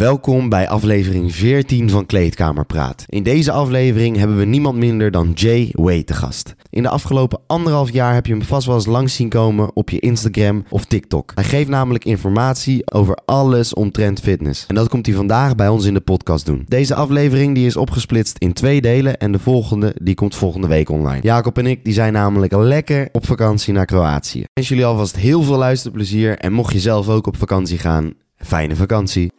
Welkom bij aflevering 14 van Kleedkamerpraat. In deze aflevering hebben we niemand minder dan Jay Way te gast. In de afgelopen anderhalf jaar heb je hem vast wel eens langs zien komen op je Instagram of TikTok. Hij geeft namelijk informatie over alles omtrent fitness. En dat komt hij vandaag bij ons in de podcast doen. Deze aflevering die is opgesplitst in twee delen en de volgende die komt volgende week online. Jacob en ik die zijn namelijk lekker op vakantie naar Kroatië. Ik wens jullie alvast heel veel luisterplezier en mocht je zelf ook op vakantie gaan, fijne vakantie.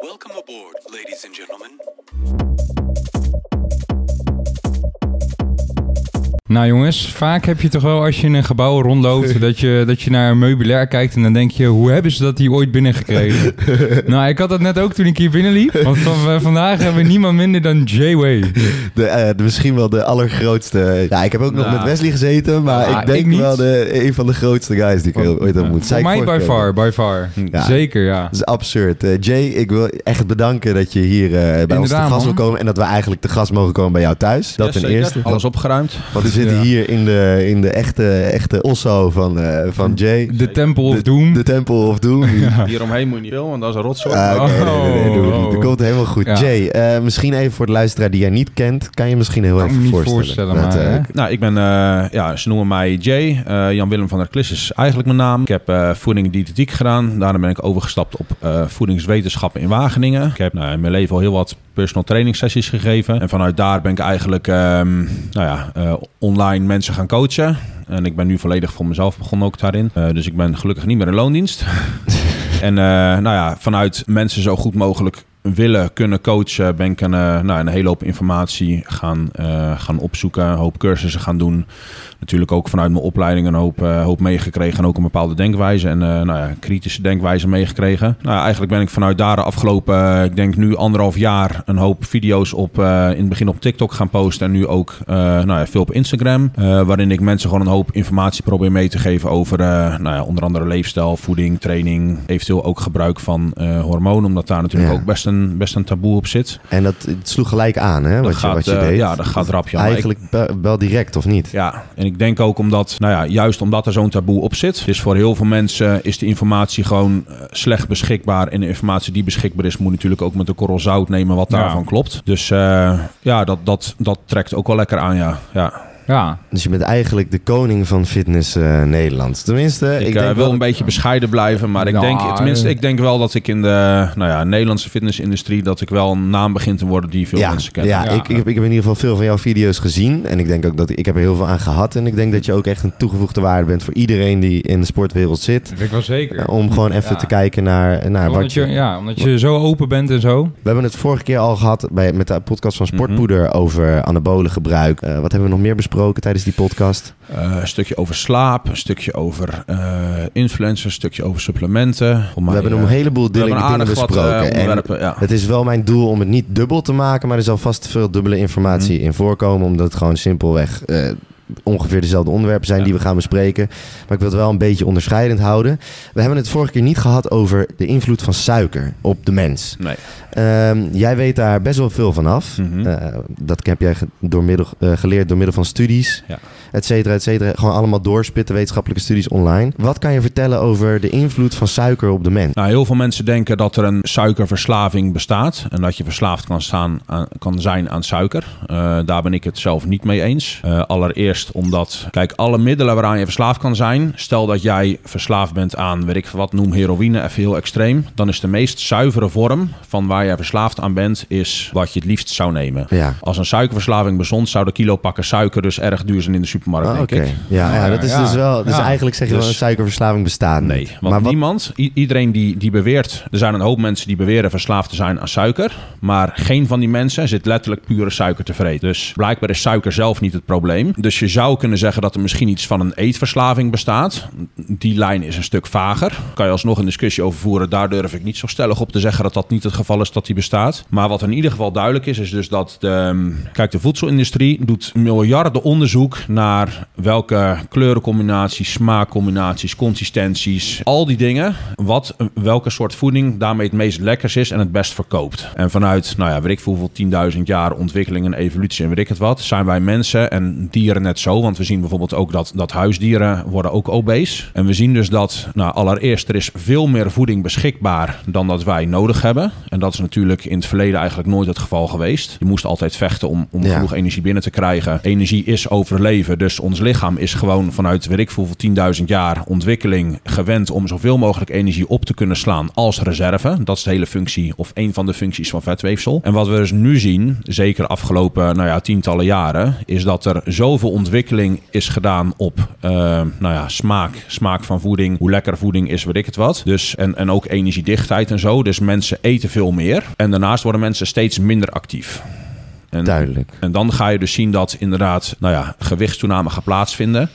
Nou jongens, vaak heb je toch wel als je in een gebouw rondloopt... dat je, dat je naar een meubilair kijkt en dan denk je... hoe hebben ze dat hier ooit binnengekregen? nou, ik had dat net ook toen ik hier binnenliep. Want van, eh, vandaag hebben we niemand minder dan J-Way. De, eh, de- misschien wel de allergrootste. Ja, ik heb ook nog Nou. met Wesley gezeten, maar Ah, ik denk ik wel de, een van de grootste guys die ik ooit heb ontmoet. Voor mij by far, by far. Ja. Zeker, ja. Dat is absurd. Eh, Jay, ik wil echt bedanken dat je hier eh, bij ons te gast wil komen. En dat we eigenlijk te gast mogen komen bij jou thuis. Dat ten eerste. Alles opgeruimd. Want zitten Ja. hier in de, in de echte, echte Osso van, eh, van Jay. De Temple of Doom. De Temple of Doom. Hieromheen moet je niet veel, want dat is een rotzooi. Ah, oké, nee. Oh. Dat komt helemaal goed. Ja. Jay, eh, misschien even voor de luisteraar die jij niet kent. Kan je misschien heel Kan me even niet voorstellen? voorstellen, Dat, maar, eh? Nou, ik ben, eh, ja, ze noemen mij Jay. Eh, Jan-Willem van der Klis is eigenlijk mijn naam. Ik heb eh, voeding en diëtetiek gedaan. Daarna ben ik overgestapt op eh, voedingswetenschappen in Wageningen. Ik heb nou, in mijn leven al heel wat personal training sessies gegeven. En vanuit daar ben ik eigenlijk ehm, nou ja, eh, online mensen gaan coachen. En ik ben nu volledig voor mezelf begonnen ook daarin. Eh, dus ik ben gelukkig niet meer in loondienst. En eh, nou ja, vanuit mensen zo goed mogelijk willen kunnen coachen, ben ik een, eh, nou, een hele hoop informatie gaan, eh, gaan opzoeken, een hoop cursussen gaan doen. Natuurlijk ook vanuit mijn opleiding een hoop, eh, hoop meegekregen en ook een bepaalde denkwijze en nou ja, kritische denkwijze meegekregen. Nou, eigenlijk ben ik vanuit daar de afgelopen, ik denk nu anderhalf jaar, een hoop video's op, in het begin op TikTok gaan posten en nu ook nou ja, veel op Instagram, waarin ik mensen gewoon een hoop informatie probeer mee te geven over nou ja, onder andere leefstijl, voeding, training, eventueel ook gebruik van hormonen, omdat daar natuurlijk Ja. ook best een, best een taboe op zit. En dat het sloeg gelijk aan, hè? Dat Wat je, gaat, wat je eh, deed. ja, dat gaat rapje aan. Eigenlijk wel- wel direct, of niet? Ja, en ik denk ook omdat, nou ja, juist omdat er zo'n taboe op zit, is voor heel veel mensen is de informatie gewoon eh, slecht beschikbaar. En de informatie die beschikbaar is, moet natuurlijk ook met een korrel zout nemen wat Ja. daarvan klopt. Dus eh, ja, dat, dat, dat trekt ook wel lekker aan, ja. ja. Ja, Dus je bent eigenlijk de koning van fitness eh, Nederland. Tenminste, Ik, ik, eh, denk wil wel- een beetje bescheiden blijven, maar ik Nou, denk, tenminste, eh. ik denk wel dat ik in de nou ja, Nederlandse fitnessindustrie, dat ik wel een naam begin te worden die veel ja, mensen kennen. Ja, Ja. Ik, ik, heb, ik heb in ieder geval veel van jouw video's gezien. En ik denk ook dat ik heb er heel veel aan gehad. En ik denk dat je ook echt een toegevoegde waarde bent voor iedereen die in de sportwereld zit. dat ik wel zeker. Om gewoon even Ja. te kijken naar, naar wat omdat je... je, ja, omdat je zo open bent en zo. We hebben het vorige keer al gehad bij, met de podcast van Mhm. Sportpoeder over anabolen gebruik. Wat hebben we nog meer besproken tijdens die podcast? Eh, een stukje over slaap, een stukje over eh influencers, een stukje over supplementen. We hebben eh, een heleboel we dingen, hebben dingen wat, eh, besproken. en ja. het is wel mijn doel om het niet dubbel te maken, maar er zal vast veel dubbele informatie Mhm. in voorkomen, omdat het gewoon simpelweg eh, ongeveer dezelfde onderwerpen zijn Ja. die we gaan bespreken. Maar ik wil het wel een beetje onderscheidend houden. We hebben het vorige keer niet gehad over de invloed van suiker op de mens. Nee. Ehm, jij weet daar best wel veel van af. Mhm. Eh, dat heb jij door middel, eh, geleerd door middel van studies, Ja. et cetera, et cetera. Gewoon allemaal doorspitten, wetenschappelijke studies online. Wat kan je vertellen over de invloed van suiker op de mens? Nou, heel veel mensen denken dat er een suikerverslaving bestaat en dat je verslaafd kan, staan aan, kan zijn aan suiker. Eh, daar ben ik het zelf niet mee eens. Eh, omdat, kijk, alle middelen waaraan je verslaafd kan zijn, stel dat jij verslaafd bent aan, weet ik wat, noem heroïne, even heel extreem, dan is de meest zuivere vorm van waar jij verslaafd aan bent, is wat je het liefst zou nemen. Ja. Als een suikerverslaving bestond, zou de kilo pakken suiker dus erg duur zijn in de supermarkt, denk ik. Ja, ja, dat is Ja, dus wel. Dus ja. eigenlijk zeg je wel Dus- een suikerverslaving bestaat. Nee, want maar wat, niemand, iedereen die, die beweert... Er zijn een hoop mensen die beweren verslaafd te zijn aan suiker. Maar geen van die mensen zit letterlijk pure suiker te vreten. Dus blijkbaar is suiker zelf niet het probleem. Dus je zou kunnen zeggen dat er misschien iets van een eetverslaving bestaat. Die lijn is een stuk vager. Kan je alsnog een discussie over voeren. Daar durf ik niet zo stellig op te zeggen dat dat niet het geval is dat die bestaat. Maar wat in ieder geval duidelijk is, is dus dat de... Kijk, de voedselindustrie doet miljarden onderzoek naar welke kleurencombinaties, smaakcombinaties, consistenties, al die dingen. Wat, welke soort voeding daarmee het meest lekkers is en het best verkoopt. En vanuit, nou ja, weet ik veel hoeveel 10.000 jaar ontwikkeling en evolutie en weet ik het wat, zijn wij mensen en dieren net zo. Want we zien bijvoorbeeld ook dat, dat huisdieren worden ook obese. En we zien dus dat, nou, allereerst, er is veel meer voeding beschikbaar dan dat wij nodig hebben. En dat is natuurlijk in het verleden eigenlijk nooit het geval geweest. Je moest altijd vechten om, om Ja. genoeg energie binnen te krijgen. Energie is overleven. Dus ons lichaam is gewoon vanuit, weet ik veel, 10.000 jaar ontwikkeling gewend om zoveel mogelijk energie op te kunnen slaan als reserve. Dat is de hele functie, of een van de functies van vetweefsel. En wat we dus nu zien, zeker afgelopen nou ja, tientallen jaren, is dat er zoveel ontwikkeling is gedaan op eh, nou ja, smaak, smaak van voeding, hoe lekker voeding is, weet ik het wat. Dus, en, en ook energiedichtheid en zo. Dus mensen eten veel meer. En daarnaast worden mensen steeds minder actief. En, Duidelijk. en dan ga je dus zien dat inderdaad nou ja, gewichtstoename gaat plaatsvinden.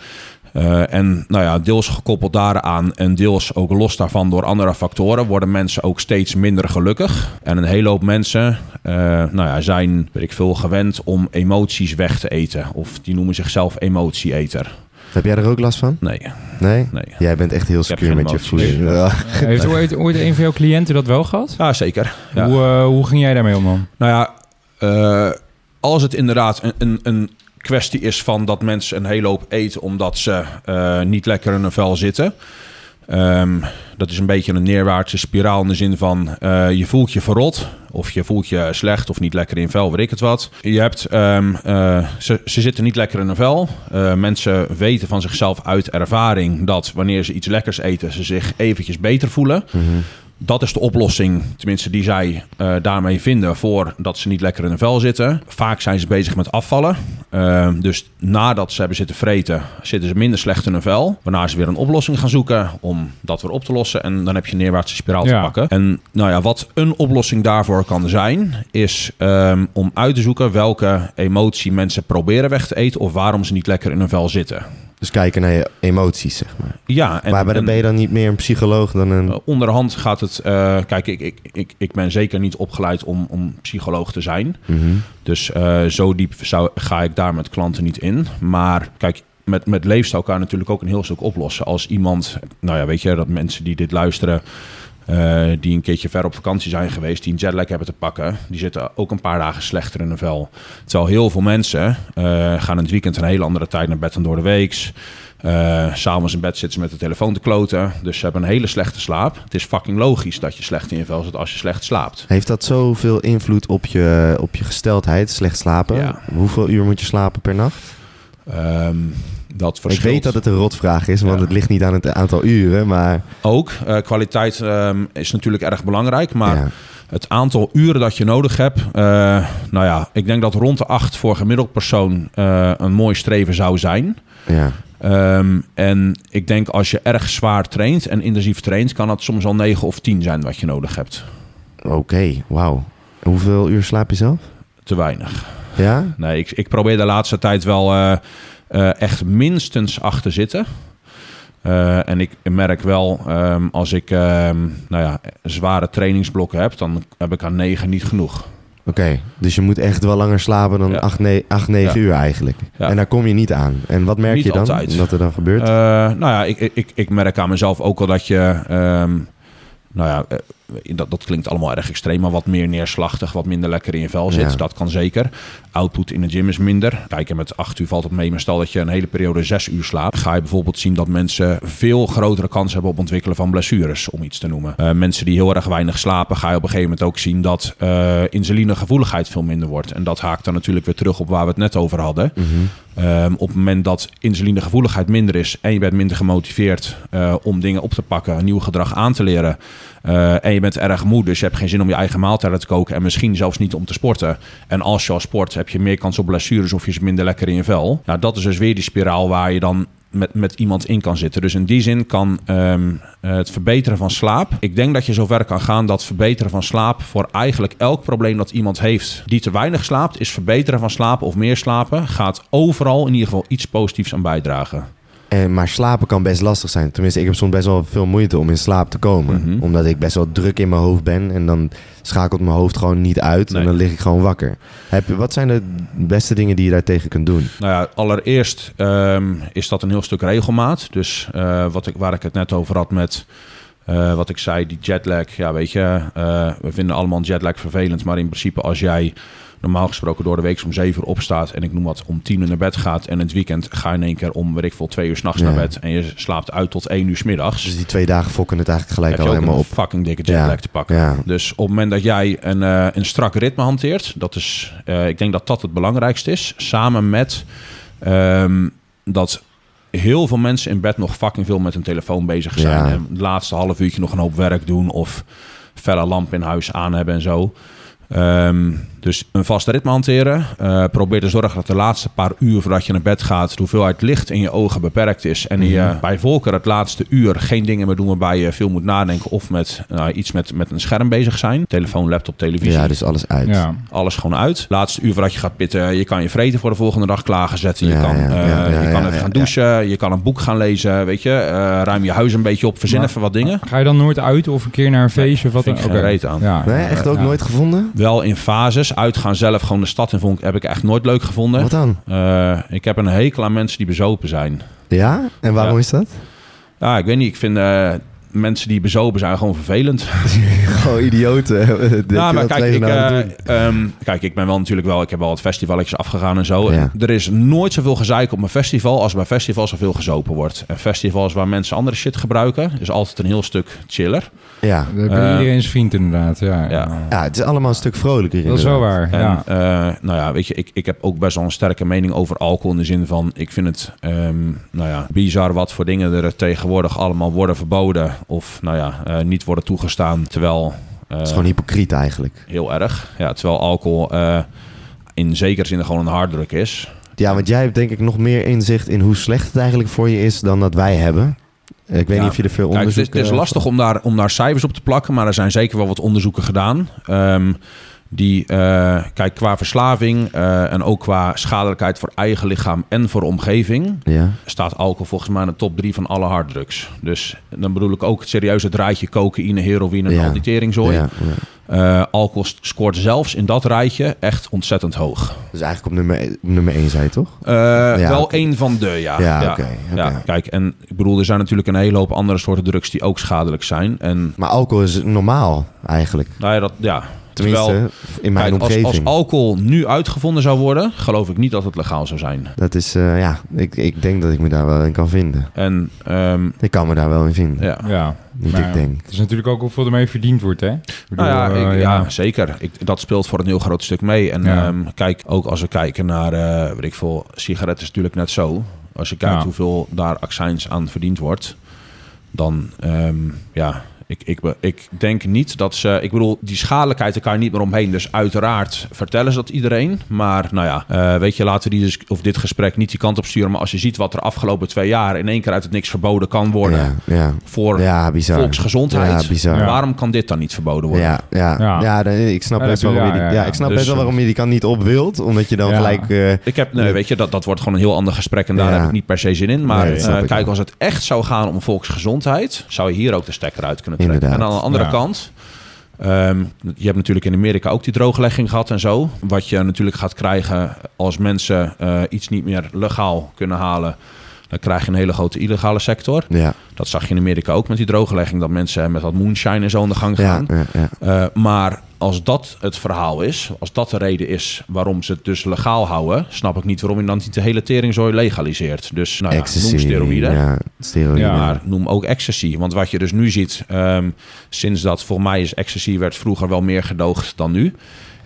Eh, en nou ja, deels gekoppeld daaraan en deels ook los daarvan door andere factoren worden mensen ook steeds minder gelukkig. En een hele hoop mensen eh, nou ja, zijn, weet ik veel, gewend om emoties weg te eten. Of die noemen zichzelf emotieeter. Heb jij er ook last van? Nee, Nee? nee. Jij bent echt heel secuur met je emoties. voeding. Ja. Heeft ooit, ooit een van jouw cliënten dat wel gehad? Ja, zeker. Ja. Hoe, eh, hoe ging jij daarmee om dan? Nou ja, eh, als het inderdaad een, een, een kwestie is van dat mensen een hele hoop eten omdat ze eh, niet lekker in hun vel zitten. Ehm, dat is een beetje een neerwaartse spiraal in de zin van eh, je voelt je verrot of je voelt je slecht of niet lekker in vel, weet ik het wat. Je hebt, ehm, eh, ze, ze zitten niet lekker in hun vel. Mensen weten van zichzelf uit ervaring dat wanneer ze iets lekkers eten, ze zich eventjes beter voelen. Dat is de oplossing, tenminste die zij eh, daarmee vinden voordat ze niet lekker in hun vel zitten. Vaak zijn ze bezig met afvallen. Eh, dus nadat ze hebben zitten vreten, zitten ze minder slecht in hun vel. Waarna ze weer een oplossing gaan zoeken om dat weer op te lossen. En dan heb je een neerwaartse spiraal te pakken. En nou ja, wat een oplossing daarvoor kan zijn, is ehm, om uit te zoeken welke emotie mensen proberen weg te eten of waarom ze niet lekker in hun vel zitten. Dus kijken naar je emoties, zeg maar. Ja, en, maar dan en- ben je dan niet meer een psycholoog dan een... Uh, onderhand gaat het. eh, kijk, ik, ik, ik, ik ben zeker niet opgeleid om, om psycholoog te zijn. Mhm. Dus eh, zo diep zou, ga ik daar met klanten niet in. Maar kijk, met, met leefstijl kan je natuurlijk ook een heel stuk oplossen. Als iemand, nou ja, weet je, dat mensen die dit luisteren. Eh, die een keertje ver op vakantie zijn geweest, die een jetlag hebben te pakken, die zitten ook een paar dagen slechter in hun vel. Terwijl heel veel mensen eh, gaan in het weekend een hele andere tijd naar bed dan door de weeks. Eh, S'avonds in bed zitten ze met de telefoon te kloten. Dus ze hebben een hele slechte slaap. Het is fucking logisch dat je slecht in je vel zit als je slecht slaapt. Heeft dat zoveel invloed op je, op je gesteldheid, slecht slapen? Ja. Hoeveel uur moet je slapen per nacht? Ehm, dat Ik verschilt. weet dat het een rotvraag is, want Ja. het ligt niet aan het aantal uren, maar... Ook. eh, kwaliteit ehm, is natuurlijk erg belangrijk. Maar ja. het aantal uren dat je nodig hebt... eh, nou ja, ik denk dat rond de acht voor gemiddeld persoon eh, een mooi streven zou zijn. ja. Ehm, en ik denk als je erg zwaar traint en intensief traint... kan dat soms al negen of tien zijn wat je nodig hebt. Oké, wauw. Hoeveel uur slaap je zelf? Te weinig. Ja? Nee, ik, ik probeer de laatste tijd wel eh, echt minstens acht te zitten. Eh, en ik merk wel, ehm, als ik ehm, nou ja, zware trainingsblokken heb, dan heb ik aan negen niet genoeg. Oké, dus je moet echt wel langer slapen dan Ja. 8, 9 Ja. uur eigenlijk. Ja. En daar kom je niet aan. En wat merk Niet je dan? altijd. Dat er dan gebeurt? Eh, nou ja, ik, ik, ik merk aan mezelf ook wel dat je, ehm, nou ja, dat, dat klinkt allemaal erg extreem, maar wat meer neerslachtig, wat minder lekker in je vel zit. Ja. Dat kan zeker. Output in de gym is minder. Kijk, en met acht uur valt het mee, maar stel dat je een hele periode zes uur slaapt, ga je bijvoorbeeld zien dat mensen veel grotere kans hebben op ontwikkelen van blessures, om iets te noemen. Eh, mensen die heel erg weinig slapen, ga je op een gegeven moment ook zien dat eh insulinegevoeligheid veel minder wordt. En dat haakt dan natuurlijk weer terug op waar we het net over hadden. Mhm. Ehm, op het moment dat insulinegevoeligheid minder is en je bent minder gemotiveerd eh, om dingen op te pakken, nieuw gedrag aan te leren. Eh, en je bent erg moe, dus je hebt geen zin om je eigen maaltijden te koken en misschien zelfs niet om te sporten. En als je al sport, heb je meer kans op blessures of je zit minder lekker in je vel. Nou, dat is dus weer die spiraal waar je dan met, met iemand in kan zitten. Dus in die zin kan ehm, het verbeteren van slaap. Ik denk dat je zover kan gaan dat verbeteren van slaap voor eigenlijk elk probleem dat iemand heeft die te weinig slaapt, is verbeteren van slapen of meer slapen, gaat overal in ieder geval iets positiefs aan bijdragen. En, maar slapen kan best lastig zijn. Tenminste, ik heb soms best wel veel moeite om in slaap te komen. Mhm. Omdat ik best wel druk in mijn hoofd ben. En dan schakelt mijn hoofd gewoon niet uit. Nee. En dan lig ik gewoon wakker. Heb, wat zijn de beste dingen die je daartegen kunt doen? Nou ja, allereerst ehm, is dat een heel stuk regelmaat. Dus eh, wat ik, waar ik het net over had met Eh, wat ik zei, die jetlag. Ja, weet je, eh, we vinden allemaal jetlag vervelend. Maar in principe als jij normaal gesproken door de week om 7 uur opstaat... en ik noem wat om 10 uur naar bed gaat... en in het weekend ga je in één keer om, weet ik veel, 2 uur s'nachts Ja. naar bed... en je slaapt uit tot 1 uur 's middags... Dus die twee dagen fokken het eigenlijk gelijk al helemaal op. fucking dikke jetlag Ja. te pakken. Ja. Dus op het moment dat jij een, eh, een strak ritme hanteert, dat is, eh, ik denk dat dat het belangrijkste is. Samen met ehm, dat heel veel mensen in bed nog fucking veel met hun telefoon bezig zijn. Ja. En het laatste half uurtje nog een hoop werk doen of felle lamp in huis aan hebben en zo. Ehm, dus een vaste ritme hanteren. Eh, probeer te zorgen dat de laatste paar uur voordat je naar bed gaat... de hoeveelheid licht in je ogen beperkt is. En je Mhm. bij voorkeur het laatste uur geen dingen meer doen... waarbij je veel moet nadenken of met nou, iets met, met een scherm bezig zijn. Telefoon, laptop, televisie. Ja, dus alles uit. Ja. Alles gewoon uit. Laatste uur voordat je gaat pitten. Je kan je vreten voor de volgende dag klaarzetten. Je Ja, kan, ja, eh, je kan even gaan ja. douchen. Je kan een boek gaan lezen. Weet je, Eh, ruim je huis een beetje op. Verzin Maar- even wat dingen. Ga je dan nooit uit of een keer naar een feestje of wat vind dan? ik geen Oké. reet aan. Ja. Nee, echt ook Ja. nooit gevonden? Wel in fases. Uitgaan zelf gewoon de stad in vond ik, heb ik echt nooit leuk gevonden. Wat dan? Eh, ik heb een hekel aan mensen die bezopen zijn. Ja? En waarom Ja. is dat? Ja, ik weet niet. Ik vind eh, mensen die bezopen zijn gewoon vervelend. Gewoon idioten. Je maar kijk ik, nou eh, ehm, kijk, ik ben wel natuurlijk wel... Ik heb wel wat festivaletjes afgegaan en zo. Ja. Er is nooit zoveel gezeik op een festival... als bij festivals zoveel gezopen wordt. En festivals waar mensen andere shit gebruiken... is altijd een heel stuk chiller. Ja. Dan ben je Eh, iedereen zijn vriend inderdaad. Ja. ja. ja, het is allemaal een stuk vrolijker. Dat is wel inderdaad. waar. En Ja. eh, nou ja, weet je, ik, ik heb ook best wel een sterke mening over alcohol... in de zin van, ik vind het ehm, nou ja, bizar wat voor dingen er tegenwoordig allemaal worden verboden... of nou ja, eh, niet worden toegestaan, terwijl... eh, Het is gewoon hypocriet eigenlijk. heel erg. Ja, terwijl alcohol eh, in zekere zin gewoon een harddruk is. Ja, want jij hebt denk ik nog meer inzicht in hoe slecht het eigenlijk voor je is dan dat wij hebben. Eh, Ik weet Ja, niet of je er veel Kijk, het is, onderzoek... het is eh, lastig om daar, om daar cijfers op te plakken, maar er zijn zeker wel wat onderzoeken gedaan. Ehm, die, eh, kijk, qua verslaving eh, en ook qua schadelijkheid voor eigen lichaam en voor omgeving, Ja, staat alcohol volgens mij in de top drie van alle harddrugs. Dus dan bedoel ik ook serieus het rijtje cocaïne, heroïne en Ja. Eh, alcohol scoort zelfs in dat rijtje echt ontzettend hoog. Dus eigenlijk op nummer, op nummer 1 zei je toch? Wel oké. één van de, ja. Ja. Ja, kijk, en ik bedoel, er zijn natuurlijk een hele hoop andere soorten drugs die ook schadelijk zijn. En Maar alcohol is normaal eigenlijk. nou ja, dat, ja. Tenminste, Terwijl, in mijn kijk, omgeving. als alcohol nu uitgevonden zou worden, geloof ik niet dat het legaal zou zijn. Dat is, eh, ja, ik, ik denk dat ik me daar wel in kan vinden. En ehm, Ik kan me daar wel in vinden. ja. ja. Niet Maar ik denk. Het is natuurlijk ook hoeveel ermee verdiend wordt, hè? Ik bedoel, Nou ja, eh, ik- ja, zeker. Ik, dat speelt voor een heel groot stuk mee. En Ja. ehm, kijk, ook als we kijken naar, eh weet ik veel, sigaretten is natuurlijk net zo. Als je kijkt Ja. hoeveel daar accijns aan verdiend wordt, dan ehm, ja, ik, ik, ik denk niet dat ze. Ik bedoel, die schadelijkheid, daar kan je niet meer omheen. Dus uiteraard vertellen ze dat iedereen. Maar nou ja, eh, weet je, laten we die dus, of dit gesprek niet die kant op sturen. Maar als je ziet wat er afgelopen twee jaar in één keer uit het niks verboden kan worden Ja, ja. voor ja, bizar. volksgezondheid. Ja, bizar. Waarom kan dit dan niet verboden worden? Ja, ja, Ja. ik snap Ja, best wel waarom je die, ja, ja, ja. ik snap Dus, best wel waarom je die kan niet op wilt, omdat je dan Ja. gelijk. eh, Ik heb, nee, weet je, dat, dat wordt gewoon een heel ander gesprek en daar Ja. heb ik niet per se zin in. Maar Nee, eh, kijk, als het echt zou gaan om volksgezondheid, zou je hier ook de stekker uit kunnen trekken. Inderdaad. En aan de andere Ja. kant, ehm, je hebt natuurlijk in Amerika ook die drooglegging gehad en zo. Wat je natuurlijk gaat krijgen als mensen eh, iets niet meer legaal kunnen halen. Dan krijg je een hele grote illegale sector. ja, Dat zag je in Amerika ook met die drooglegging. Dat mensen met wat moonshine en zo aan de gang ja, gaan. ja, ja. Eh, maar als dat het verhaal is, als dat de reden is waarom ze het dus legaal houden, snap ik niet waarom je dan niet de hele teringzooi legaliseert. Dus nou ja, Ecstasy. noem steroïden. Ja, steroïden. Ja. Maar noem ook ecstasy. Want wat je dus nu ziet, ehm, sinds dat voor mij is ecstasy werd vroeger wel meer gedoogd dan nu.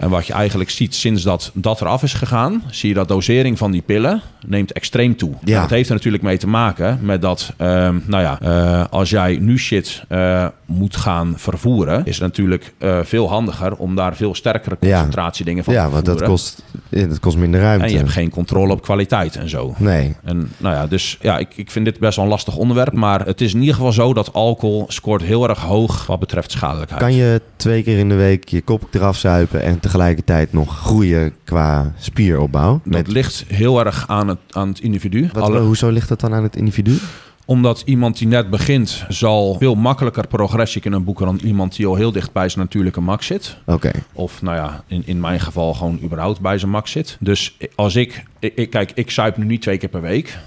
En wat je eigenlijk ziet sinds dat dat eraf is gegaan, zie je dat dosering van die pillen neemt extreem toe. Ja. Dat heeft er natuurlijk mee te maken met dat, ehm, nou ja, eh, als jij nu shit eh, moet gaan vervoeren, is het natuurlijk eh, veel handiger om daar veel sterkere Ja. concentratie dingen van Ja, te want dat kost, ja, dat kost minder ruimte. En je hebt geen controle op kwaliteit en zo. Nee. En nou ja, dus ja, ik, ik vind dit best wel een lastig onderwerp. Maar het is in ieder geval zo dat alcohol scoort heel erg hoog wat betreft schadelijkheid. Kan je twee keer in de week je kop eraf zuipen en tegelijkertijd nog groeien qua spieropbouw? Dat ligt heel erg aan het, aan het individu. Wat, Alle- hoezo ligt dat dan aan het individu? omdat iemand die net begint, zal veel makkelijker progressie kunnen boeken dan iemand die al heel dicht bij zijn natuurlijke max zit. Oké. Of nou ja, in, in mijn geval gewoon überhaupt bij zijn max zit. Dus als ik, ik, ik- kijk, ik zuip nu niet twee keer per week.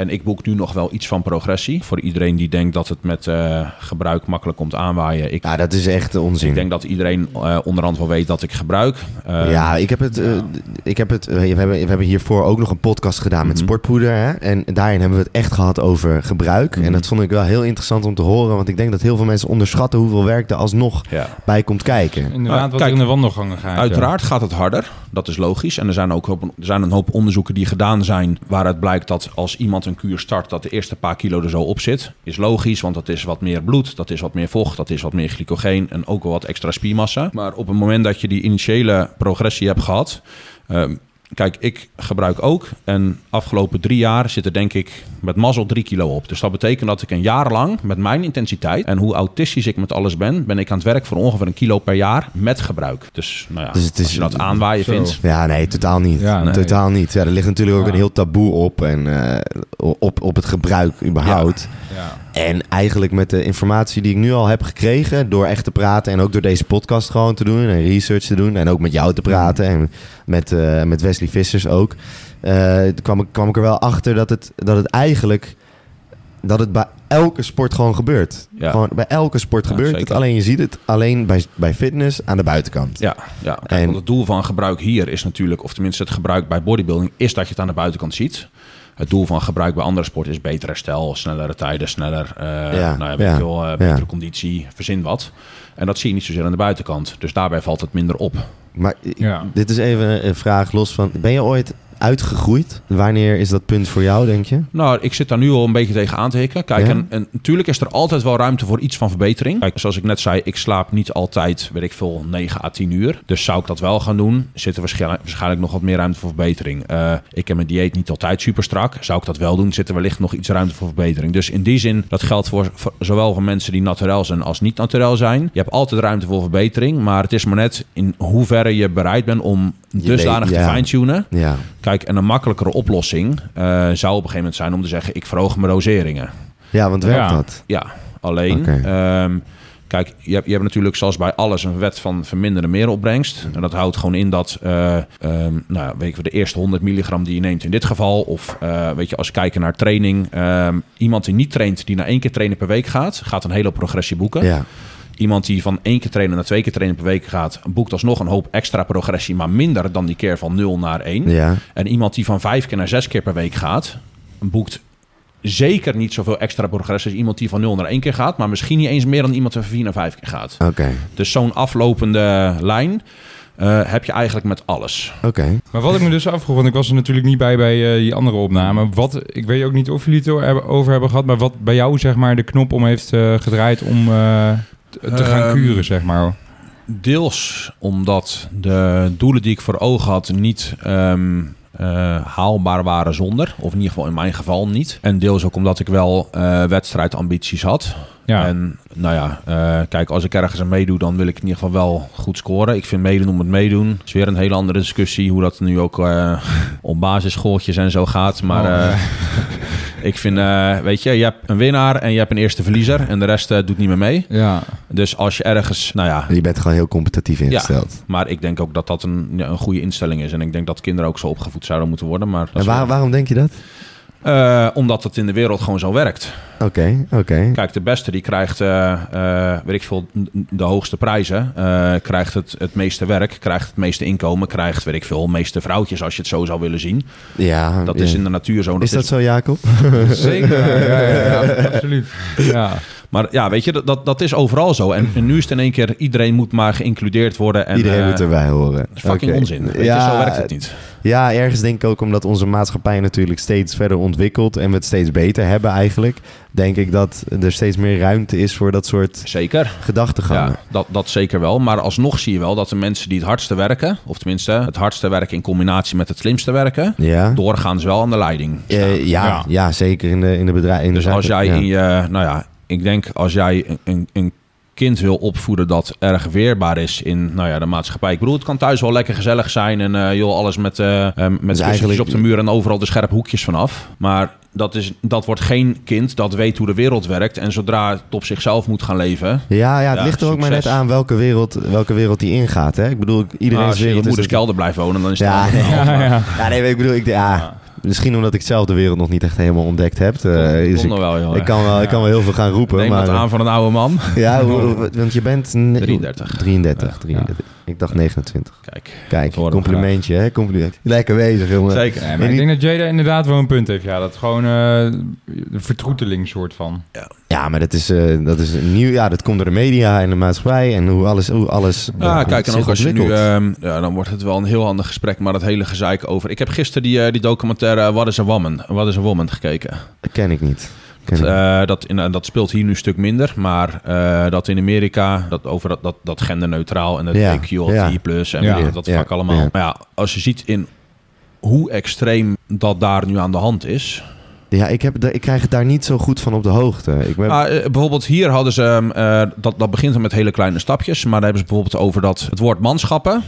En ik boek nu nog wel iets van progressie. Voor iedereen die denkt dat het met eh, gebruik makkelijk komt aanwaaien. Ik, Ja, dat is echt onzin. ik denk dat iedereen eh, onderhand wel weet dat ik gebruik. Eh, ja, ik heb het. ik heb het we, hebben, we hebben hiervoor ook nog een podcast gedaan met Mhm. sportpoeder. Hè? En daarin hebben we het echt gehad over gebruik. Mhm. En dat vond ik wel heel interessant om te horen. Want ik denk dat heel veel mensen onderschatten hoeveel werk er alsnog ja. bij komt kijken. Inderdaad, Nou, wat kijk, in de wandelgangen gaat. ja. Uiteraard gaat het harder. Dat is logisch. En er zijn ook er zijn een hoop onderzoeken die gedaan zijn. waaruit blijkt dat als iemand een kuur start. dat de eerste paar kilo er zo op zit. Is logisch, want dat is wat meer bloed. Dat is wat meer vocht. Dat is wat meer glycogeen. En ook wel wat extra spiermassa. Maar op het moment dat je die initiële progressie hebt gehad. ehm, Kijk, ik gebruik ook. En afgelopen drie jaar zit er denk ik met mazzel drie kilo op. Dus dat betekent dat ik een jaar lang met mijn intensiteit en hoe autistisch ik met alles ben, ben ik aan het werk voor ongeveer een kilo per jaar met gebruik. Dus, nou ja, Dus het is- als je dat aanwaaien Zo. vindt. Ja, nee, totaal niet. Ja, nee. Totaal niet. Ja, er ligt natuurlijk ook Ja. een heel taboe op. En eh, op, op het gebruik überhaupt. Ja. En eigenlijk met de informatie die ik nu al heb gekregen, door echt te praten en ook door deze podcast gewoon te doen en research te doen en ook met jou te praten en met, eh, met Wesley Vissers ook, eh, kwam, ik, kwam ik er wel achter dat het, dat het eigenlijk dat het bij elke sport gewoon gebeurt. Ja. Gewoon bij elke sport Ja, gebeurt het. Alleen je ziet het alleen bij, bij fitness aan de buitenkant. Ja, ja. Kijk, En- want het doel van gebruik hier is natuurlijk, of tenminste het gebruik bij bodybuilding, is dat je het aan de buitenkant ziet. Het doel van gebruik bij andere sporten is beter herstel, snellere tijden, sneller, eh Ja, nou ja, weet ja, je wel, eh, betere ja. conditie, verzin wat. En dat zie je niet zozeer aan de buitenkant. Dus daarbij valt het minder op. Maar Ja. dit is even een vraag los van, ben je ooit uitgegroeid? Wanneer is dat punt voor jou, denk je? Nou, ik zit daar nu al een beetje tegen aan te hikken. Kijk, Ja? en, en natuurlijk is er altijd wel ruimte voor iets van verbetering. Kijk, zoals ik net zei, ik slaap niet altijd, weet ik veel, 9 à 10 uur. Dus zou ik dat wel gaan doen, zit er waarschijnlijk, waarschijnlijk nog wat meer ruimte voor verbetering. Eh, ik heb mijn dieet niet altijd super strak. Zou ik dat wel doen, zit er wellicht nog iets ruimte voor verbetering. Dus in die zin, dat geldt voor, voor zowel voor mensen die naturel zijn als niet naturel zijn. Je hebt altijd ruimte voor verbetering, maar het is maar net in hoeverre je bereid bent om Je dusdanig weet- te fine-tunen. Ja. Kijk, en een makkelijkere oplossing eh, zou op een gegeven moment zijn om te zeggen: ik verhoog mijn doseringen. Ja, want werkt Ja. dat? Ja, alleen. Ehm, kijk, je hebt, je hebt natuurlijk zoals bij alles een wet van verminderde meeropbrengst. En dat houdt gewoon in dat, eh, ehm, nou, weet je, de eerste 100 milligram die je neemt in dit geval, of eh, weet je, als we kijken naar training, ehm, iemand die niet traint, die naar één keer trainen per week gaat, gaat een hele progressie boeken. Ja. Iemand die van één keer trainen naar twee keer trainen per week gaat, boekt alsnog een hoop extra progressie, maar minder dan die keer van 0 naar 1. Ja. En iemand die van vijf keer naar zes keer per week gaat, boekt zeker niet zoveel extra progressie als iemand die van 0 naar 1 keer gaat, maar misschien niet eens meer dan iemand die van 4 naar 5 keer gaat. Oké. Dus zo'n aflopende lijn eh, heb je eigenlijk met alles. Oké. Maar wat ik me dus afvroeg, want ik was er natuurlijk niet bij bij eh, die andere opname. Wat, ik weet ook niet of jullie het er hebben- over hebben gehad, maar wat bij jou zeg maar de knop om heeft eh, gedraaid om eh, te, gaan Ehm, kuren, zeg maar. Deels omdat de doelen die ik voor ogen had niet ehm, eh, haalbaar waren zonder. Of in ieder geval in mijn geval niet. En deels ook omdat ik wel eh, wedstrijdambities had. Ja. En nou ja, eh, kijk, als ik ergens aan meedoe, dan wil ik in ieder geval wel goed scoren. Ik vind meedoen om het meedoen. is weer een hele andere discussie hoe dat nu ook op basisschooltjes en zo gaat. Maar Oh, ik vind, eh, weet je, je hebt een winnaar en je hebt een eerste verliezer. En de rest eh, doet niet meer mee. ja. Dus als je ergens, nou ja, Je bent gewoon heel competitief ingesteld. maar ik denk ook dat dat een, ja, een goede instelling is. En ik denk dat kinderen ook zo opgevoed zouden moeten worden. Maar En waar- waarom denk je dat? Eh, omdat het in de wereld gewoon zo werkt. Oké, oké. Kijk, de beste die krijgt, eh, eh, weet ik veel, de hoogste prijzen. eh, krijgt het, het meeste werk, krijgt het meeste inkomen. Krijgt, weet ik veel, de meeste vrouwtjes als je het zo zou willen zien. Ja, Dat ja. is in de natuur zo. Is dat zo, Jacob? Zeker, ja, ja, ja, absoluut. Ja. Maar ja, weet je, dat- dat, is overal zo. En, en nu is het in één keer, iedereen moet maar geïncludeerd worden. En, Iedereen eh, moet erbij horen. dat is fucking onzin. Weet je, Ja, zo werkt het niet. Ja, ergens denk ik ook omdat onze maatschappij natuurlijk steeds verder ontwikkelt en we het steeds beter hebben eigenlijk, denk ik dat er steeds meer ruimte is voor dat soort Zeker. gedachtegangen. Ja, dat, dat zeker wel. Maar alsnog zie je wel dat de mensen die het hardste werken, of tenminste het hardste werken in combinatie met het slimste werken, Ja, doorgaans wel aan de leiding. Eh, ja, ja. Ja. zeker in de, in de bedrijven. Dus als jij in je, nou ja, ik denk als jij een, een, een kind wil opvoeden dat erg weerbaar is in nou ja, de maatschappij. Ik bedoel, het kan thuis wel lekker gezellig zijn en eh, joh, alles met, eh eh, met kussentjes eigenlijk- op de muur en overal de scherpe hoekjes vanaf. Maar dat, is, dat wordt geen kind dat weet hoe de wereld werkt en zodra het op zichzelf moet gaan leven. Ja, ja, het Ja, ligt er ook maar net aan welke wereld, welke wereld die ingaat. Hè? Ik bedoel, Maar iedereen's als je in je moeders kelder blijft wonen, dan is het Ja, wel- ja, Ja, ja. Ja, nee, ik bedoel, ik, ja, Misschien omdat ik zelf de wereld nog niet echt helemaal ontdekt heb. eh, dus ik, nog wel, joh. ik, kan wel, ik kan wel heel veel gaan roepen. Neem maar, dat aan van een oude man. Ja, want je bent... ne- 33. 33, Ja, 33. Ik dacht 29. Kijk, Kijk, complimentje, hè? Compliment. Lekker bezig, jongen. zeker. Nee, maar ik denk dat Jada inderdaad wel een punt heeft. Ja, dat gewoon eh de vertroeteling soort van. Ja, maar dat is, eh, dat is een nieuw... Ja, dat komt door de media en de maatschappij en hoe alles... Hoe alles Ja, ja, kijk, en ook als je nu... ehm, ja, dan wordt het wel een heel ander gesprek, maar dat hele gezeik over... Ik heb gisteren die, die documentaire What is a Woman? What is a Woman gekeken. Dat ken ik niet. Dat, ik niet. eh, dat, in, dat speelt hier nu een stuk minder, maar eh, dat in Amerika, dat over dat, dat, dat genderneutraal en dat Ja, EQLT ja. plus en Ja, dat ja, vak allemaal. ja. Maar ja, als je ziet in hoe extreem dat daar nu aan de hand is. Ja, ik, heb, ik krijg het daar niet zo goed van op de hoogte. Ik ben, Ah, eh, bijvoorbeeld hier hadden ze, ehm, eh, dat, dat begint dan met hele kleine stapjes, maar daar hebben ze bijvoorbeeld over dat het woord manschappen.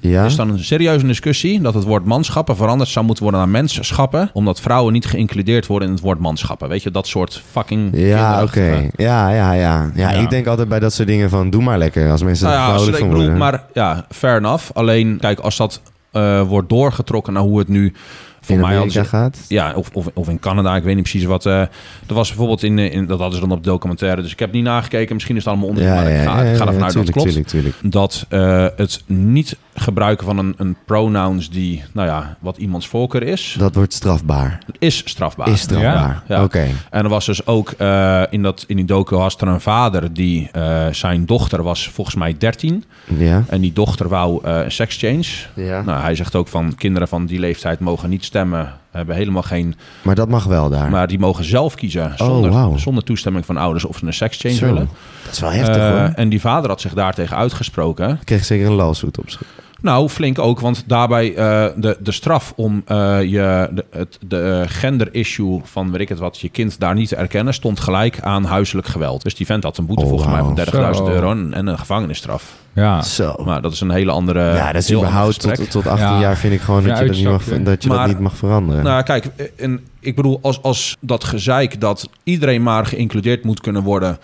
Ja? Er is dan een serieuze discussie dat het woord manschappen veranderd zou moeten worden naar mensschappen, omdat vrouwen niet geïncludeerd worden in het woord manschappen. Weet je, dat soort fucking Ja, oké. kinderachtige- Ja, ja, ja, ja. Ja. Ik denk altijd bij dat soort dingen van... Doe maar lekker, als mensen Nou ja, als, ik van bedoel, worden. maar ja, fair enough. Alleen, kijk, als dat eh, wordt doorgetrokken naar hoe het nu voor in mij Amerika ze- gaat. ja, of, of, of in Canada, ik weet niet precies wat. eh er was bijvoorbeeld in, eh, in, dat hadden ze dan op de documentaire, dus ik heb niet nagekeken. Misschien is het allemaal onder. Ja, maar ja, ik ga, ja, ik ga ja, ervan uit dat het klopt. tuurlijk, tuurlijk, tuurlijk. Dat eh, het niet gebruiken van een, een pronouns die, nou ja, wat iemands voorkeur is, Dat wordt strafbaar. is strafbaar. Is strafbaar. Ja, ja. Oké. En er was dus ook eh, in, dat, in die docu was er een vader die eh, zijn dochter was volgens mij 13 Ja. en die dochter wou eh, een sekschange. ja. Nou, hij zegt ook van kinderen van die leeftijd mogen niet stemmen, hebben helemaal geen, Maar dat mag wel daar. maar die mogen zelf kiezen zonder, Oh, wauw. zonder toestemming van ouders of ze een sekschange Zo. willen. Dat is wel heftig hoor. en die vader had zich daartegen uitgesproken. Ik kreeg zeker een lawsuit op zich. Nou, flink ook, want daarbij eh, de, de straf om eh, je, de, het de eh, gender-issue van weet ik het wat, je kind daar niet te erkennen, stond gelijk aan huiselijk geweld. Dus die vent had een boete Oh, volgens mij van 30.000 Zo. euro en, en een gevangenisstraf. Ja. Zo. Maar dat is een hele andere. ja, dat is überhaupt tot, tot 18 Ja. jaar vind ik gewoon dat je, dat, niet mag, dat, je dat niet mag veranderen. Nou, kijk, en ik bedoel, als, als dat gezeik dat iedereen maar geïncludeerd moet kunnen worden.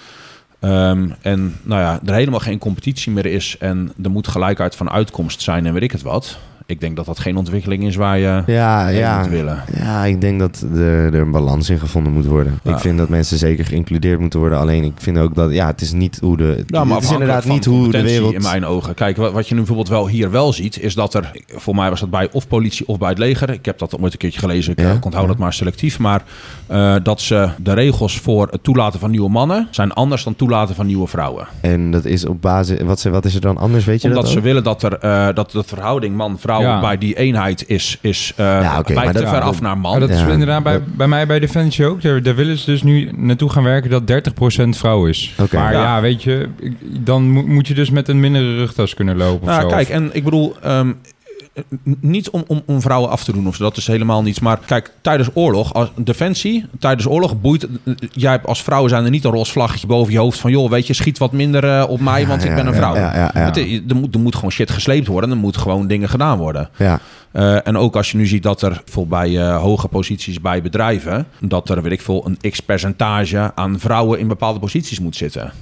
Ehm, en nou ja, er helemaal geen competitie meer is. En er moet gelijkheid van uitkomst zijn en weet ik het wat. Ik denk dat dat geen ontwikkeling is waar je ja, ja. moet willen. Ja, ik denk dat er, er een balans in gevonden moet worden. Ja. Ik vind dat mensen zeker geïncludeerd moeten worden. Alleen ik vind ook dat, ja, het is niet hoe de. Ja, maar het is inderdaad niet hoe de wereld. In mijn ogen. Kijk, wat, wat je nu bijvoorbeeld wel hier wel ziet, is dat er, voor mij was dat bij of politie of bij het leger. Ik heb dat ooit een keertje gelezen, ik, Ja? eh, onthoud dat maar selectief. Maar eh, dat ze de regels voor het toelaten van nieuwe mannen zijn anders dan toelaten van nieuwe vrouwen. En dat is op basis. Wat, ze- wat is er dan anders? Weet je Omdat dat? ze ook? willen dat, er, eh, dat de verhouding man-vrouw Ja. bij die eenheid is, is eh Ja, maar te dat- ver ja, af naar man. Dat is Ja, inderdaad bij, bij mij bij Defensie ook. Daar, daar willen ze dus nu naartoe gaan werken dat 30% vrouw is. Oké. maar Ja. ja. weet je, dan mo- moet je dus met een mindere rugtas kunnen lopen. Of Nou, zo. kijk, en ik bedoel, ehm, niet om, om, om vrouwen af te doen of zo, dat is helemaal niets. Maar kijk, tijdens oorlog, als defensie, tijdens oorlog boeit. Jij hebt als vrouw zijn er niet een roze vlaggetje boven je hoofd van, joh, weet je, schiet wat minder eh, op mij, want Ja, ik ben een vrouw. ja, ja, ja. Het- er, moet, er moet gewoon shit gesleept worden, er moet gewoon dingen gedaan worden. Ja. Eh, en ook als je nu ziet dat er voor bij eh, hoge posities bij bedrijven, dat er, weet ik veel, een x percentage aan vrouwen in bepaalde posities moet zitten.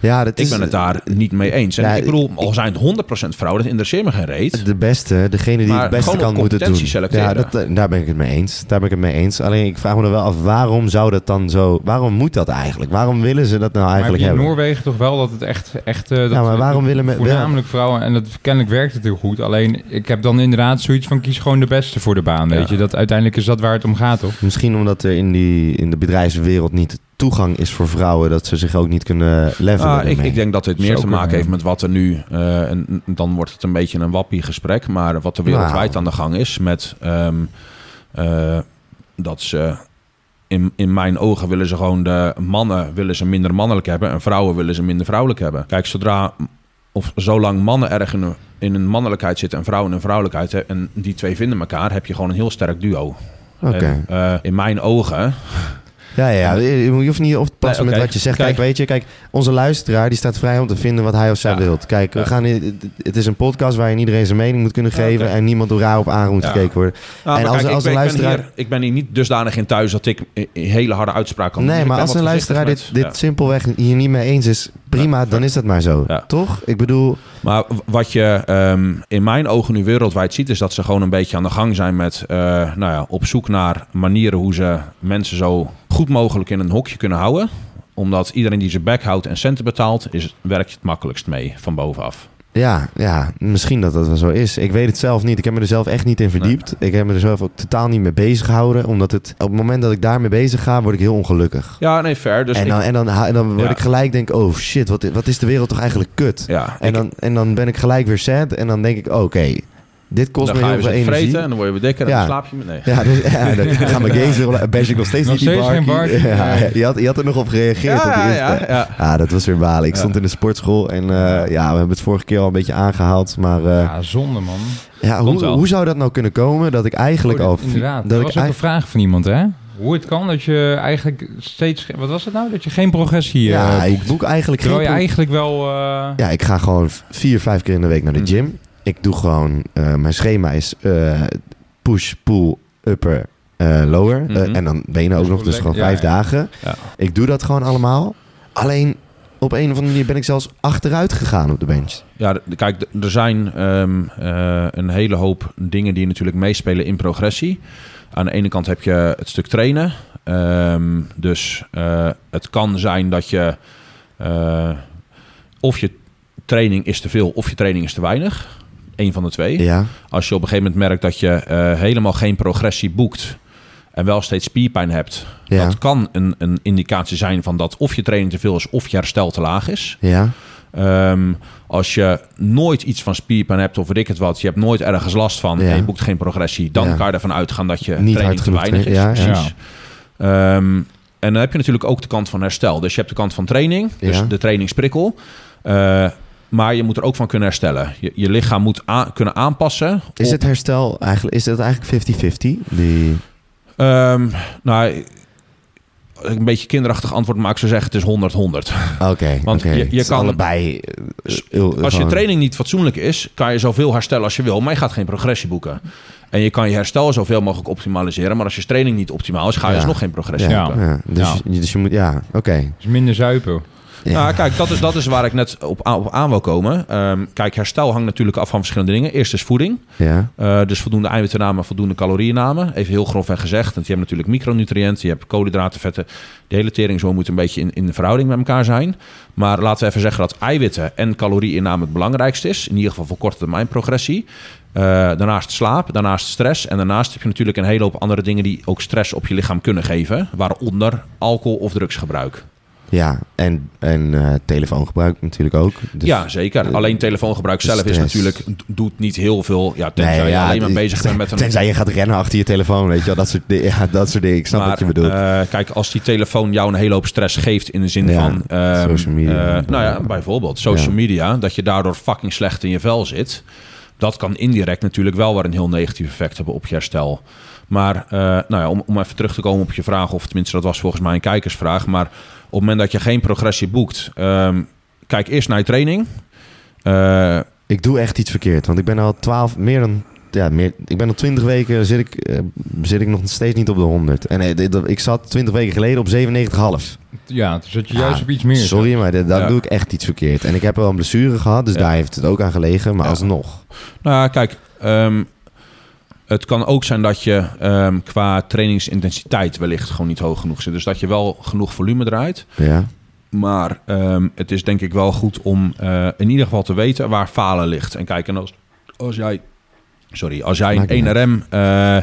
Ja, dat Ik is ben het daar niet mee eens. En Ja, ik bedoel, al zijn het 100% vrouwen, dat interesseert me geen reet. de beste, degene die Maar het beste kan moeten doen. selecteren. Ja, dat, eh, daar ben ik het mee eens. Daar ben ik het mee eens. Alleen ik vraag me er wel af, waarom zou dat dan zo... Waarom moet dat eigenlijk? Waarom willen ze dat nou maar heb eigenlijk je in hebben? Noorwegen toch wel dat het echt... echt eh, dat Ja, maar waarom willen me- Voornamelijk vrouwen, en dat, kennelijk werkt het heel goed. Alleen, ik heb dan inderdaad zoiets van kies gewoon de beste voor de baan. Weet Ja. je, dat uiteindelijk is dat waar het om gaat, toch? Misschien omdat er in, die, in de bedrijfswereld niet toegang is voor vrouwen... dat ze zich ook niet kunnen levelen. Ah, ik, ik denk dat dit meer te maken heeft met wat er nu... eh, en dan wordt het een beetje een wappie gesprek. Maar wat er wereldwijd Nou. aan de gang is met... ehm, eh, dat ze... In, in mijn ogen willen ze gewoon de mannen willen ze minder mannelijk hebben... en vrouwen willen ze minder vrouwelijk hebben. Kijk, zodra... Of zolang mannen erg in een, in een mannelijkheid zitten en vrouwen in een vrouwelijkheid... hè, en die twee vinden elkaar, heb je gewoon een heel sterk duo. Oké. En, eh, in mijn ogen Ja, ja. Je hoeft niet op te passen Nee, met wat je zegt. Kijk. Kijk, weet je, kijk, onze luisteraar die staat vrij om te vinden wat hij of zij Ja. wilt. Kijk, we gaan, in- het is een podcast waarin iedereen zijn mening moet kunnen Ja, geven en niemand door raar op aan moet gekeken worden. Nou, En als- kijk, als ik, een ben, ik, luisteraar- ben hier, ik ben hier niet dusdanig in thuis dat ik hele harde uitspraken kan doen. Nee, maar als een luisteraar dit, dit simpelweg hier niet mee eens is, prima, dan is dat maar zo. Toch? Ik bedoel, Maar wat je ehm, in mijn ogen nu wereldwijd ziet, is dat ze gewoon een beetje aan de gang zijn met eh, nou ja, op zoek naar manieren hoe ze mensen zo goed mogelijk in een hokje kunnen houden. Omdat iedereen die zijn bek houdt en centen betaalt, is, werkt je het makkelijkst mee van bovenaf. ja, ja, misschien dat dat wel zo is. Ik weet het zelf niet. Ik heb me er zelf echt niet in verdiept. Ik heb me er zelf ook totaal niet mee bezig gehouden. Omdat het, op het moment dat ik daarmee bezig ga, word ik heel ongelukkig. Ja, nee, fair. Dus en, ik- dan, en, dan, en dan word Ja. ik gelijk denk, oh shit, wat, wat is de wereld toch eigenlijk kut? ja, En ik- dan, en dan ben ik gelijk weer sad. En dan denk ik, oké, dit kost dan me heel veel energie. vreten en dan word je weer dikker en Ja. dan slaap je met... Nee. Ja, dus, ja dan gaan mijn games. Bash ik nog steeds Nog niet die steeds geen barkie. barkie, Ja, je, had, je had er nog op gereageerd. op die ja, Insta. ja, ja. Ja, dat was weer balen. Ik Ja. stond in de sportschool en eh, ja, we hebben het vorige keer al een beetje aangehaald. Maar eh, ja, Ja, zonde man. Komt hoe, hoe zou dat nou kunnen komen dat ik eigenlijk Oh, al... dat- inderdaad, dat dat ik was ook een eigenlijk- vraag van iemand, hè? Hoe het kan dat je eigenlijk steeds... Wat was het nou? Dat je geen progressie ja, eh, ik boek eigenlijk geen... Terwijl je eigenlijk wel... Ja, ik ga gewoon vier, vijf keer in de week naar de Hmm. gym. Ik doe gewoon... eh, mijn schema is eh, push, pull, upper, eh, lower. Mhm. en dan benen ook nog, dus gewoon vijf Ja, dagen. Ja. Ik doe dat gewoon allemaal. Alleen op een of andere manier ben ik zelfs achteruit gegaan op de bench. Ja, kijk, er zijn ehm, eh, een hele hoop dingen die natuurlijk meespelen in progressie. Aan de ene kant heb je het stuk trainen. Ehm, dus eh, het kan zijn dat je eh, of je training is te veel of je training is te weinig. Eén van de twee. Ja, Als je op een gegeven moment merkt dat je eh, helemaal geen progressie boekt en wel steeds spierpijn hebt, Ja. dat kan een, een indicatie zijn van dat of je training te veel is of je herstel te laag is. ja, Ehm, als je nooit iets van spierpijn hebt of weet ik het wat, je hebt nooit ergens last van Ja. en je boekt geen progressie, dan Ja. kan je ervan uitgaan dat je Niet training te weinig is. ja. Precies. Ehm, en dan heb je natuurlijk ook de kant van herstel. Dus je hebt de kant van training, dus de trainingsprikkel. Eh, maar je moet er ook van kunnen herstellen. Je, je lichaam moet kunnen aanpassen. Is het herstel eigenlijk, is het eigenlijk 50-50? Die... Ehm, nou, ik een beetje kinderachtig antwoord maak, zou zeggen het is 100-100. Oké, Want oké. je- kan- allebei... eh, Als je training niet fatsoenlijk is, kan je zoveel herstellen als je wil, maar je gaat geen progressie boeken. En je kan je herstel zoveel mogelijk optimaliseren, maar als je training niet optimaal is, ga je Ja. alsnog geen progressie Ja, boeken. ja. Dus, dus je moet... Ja, oké. is minder zuipen. Ja. Nou, kijk, dat is, dat is waar ik net op, aan- op aan wil komen. Ehm, kijk, herstel hangt natuurlijk af van verschillende dingen. Eerst is voeding. ja. Eh, dus voldoende eiwittennamen, voldoende calorieënnamen. Even heel grofweg gezegd. Want je hebt natuurlijk micronutriënten, je hebt koolhydraten, vetten. De hele tering zo moet een beetje in, in verhouding met elkaar zijn. Maar laten we even zeggen dat eiwitten en calorieinname het belangrijkste is. In ieder geval voor korte termijn progressie. Eh, daarnaast slaap, daarnaast stress. En daarnaast heb je natuurlijk een hele hoop andere dingen die ook stress op je lichaam kunnen geven. Waaronder alcohol of drugsgebruik. Ja, en, en eh, telefoongebruik natuurlijk ook. Dus- ja, zeker. Alleen telefoongebruik zelf is natuurlijk, doet niet heel veel. Ja, tenzij je alleen maar bezig bent met een... Tenzij je gaat rennen achter je telefoon, weet je wel. Dat soort, ja, dat soort dingen. Ik snap wat je bedoelt. eh, kijk, als die telefoon jou een hele hoop stress geeft in de zin Ja, van... ehm, social media. eh, nou ja, bijvoorbeeld social media. Dat je daardoor fucking slecht in je vel zit. Dat kan indirect natuurlijk wel weer een heel negatief effect hebben op je herstel. Maar nou ja, om, om even terug te komen op je vraag... of tenminste dat was volgens mij een kijkersvraag... maar op het moment dat je geen progressie boekt... ehm, kijk eerst naar je training... Eh, ik doe echt iets verkeerd. Want ik ben al 12, meer dan... Ja, meer, ik ben al 20 weken zit ik, eh, zit ik nog steeds niet op de 100. En dit- dat- ik zat 20 weken geleden op 97,5. Ja, dus dat je juist Ah, op iets meer. Sorry, maar Ja. doe ik echt iets verkeerd. En ik heb wel een blessure gehad, dus Ja. daar heeft het ook aan gelegen. Maar Ja. alsnog. Nou, ja, kijk, ehm, het kan ook zijn dat je ehm, qua trainingsintensiteit wellicht gewoon niet hoog genoeg zit. Dus dat je wel genoeg volume draait. Ja, Maar ehm, het is denk ik wel goed om eh, in ieder geval te weten waar falen ligt. En kijk, en als, als jij, sorry, als jij een niet 1RM, eh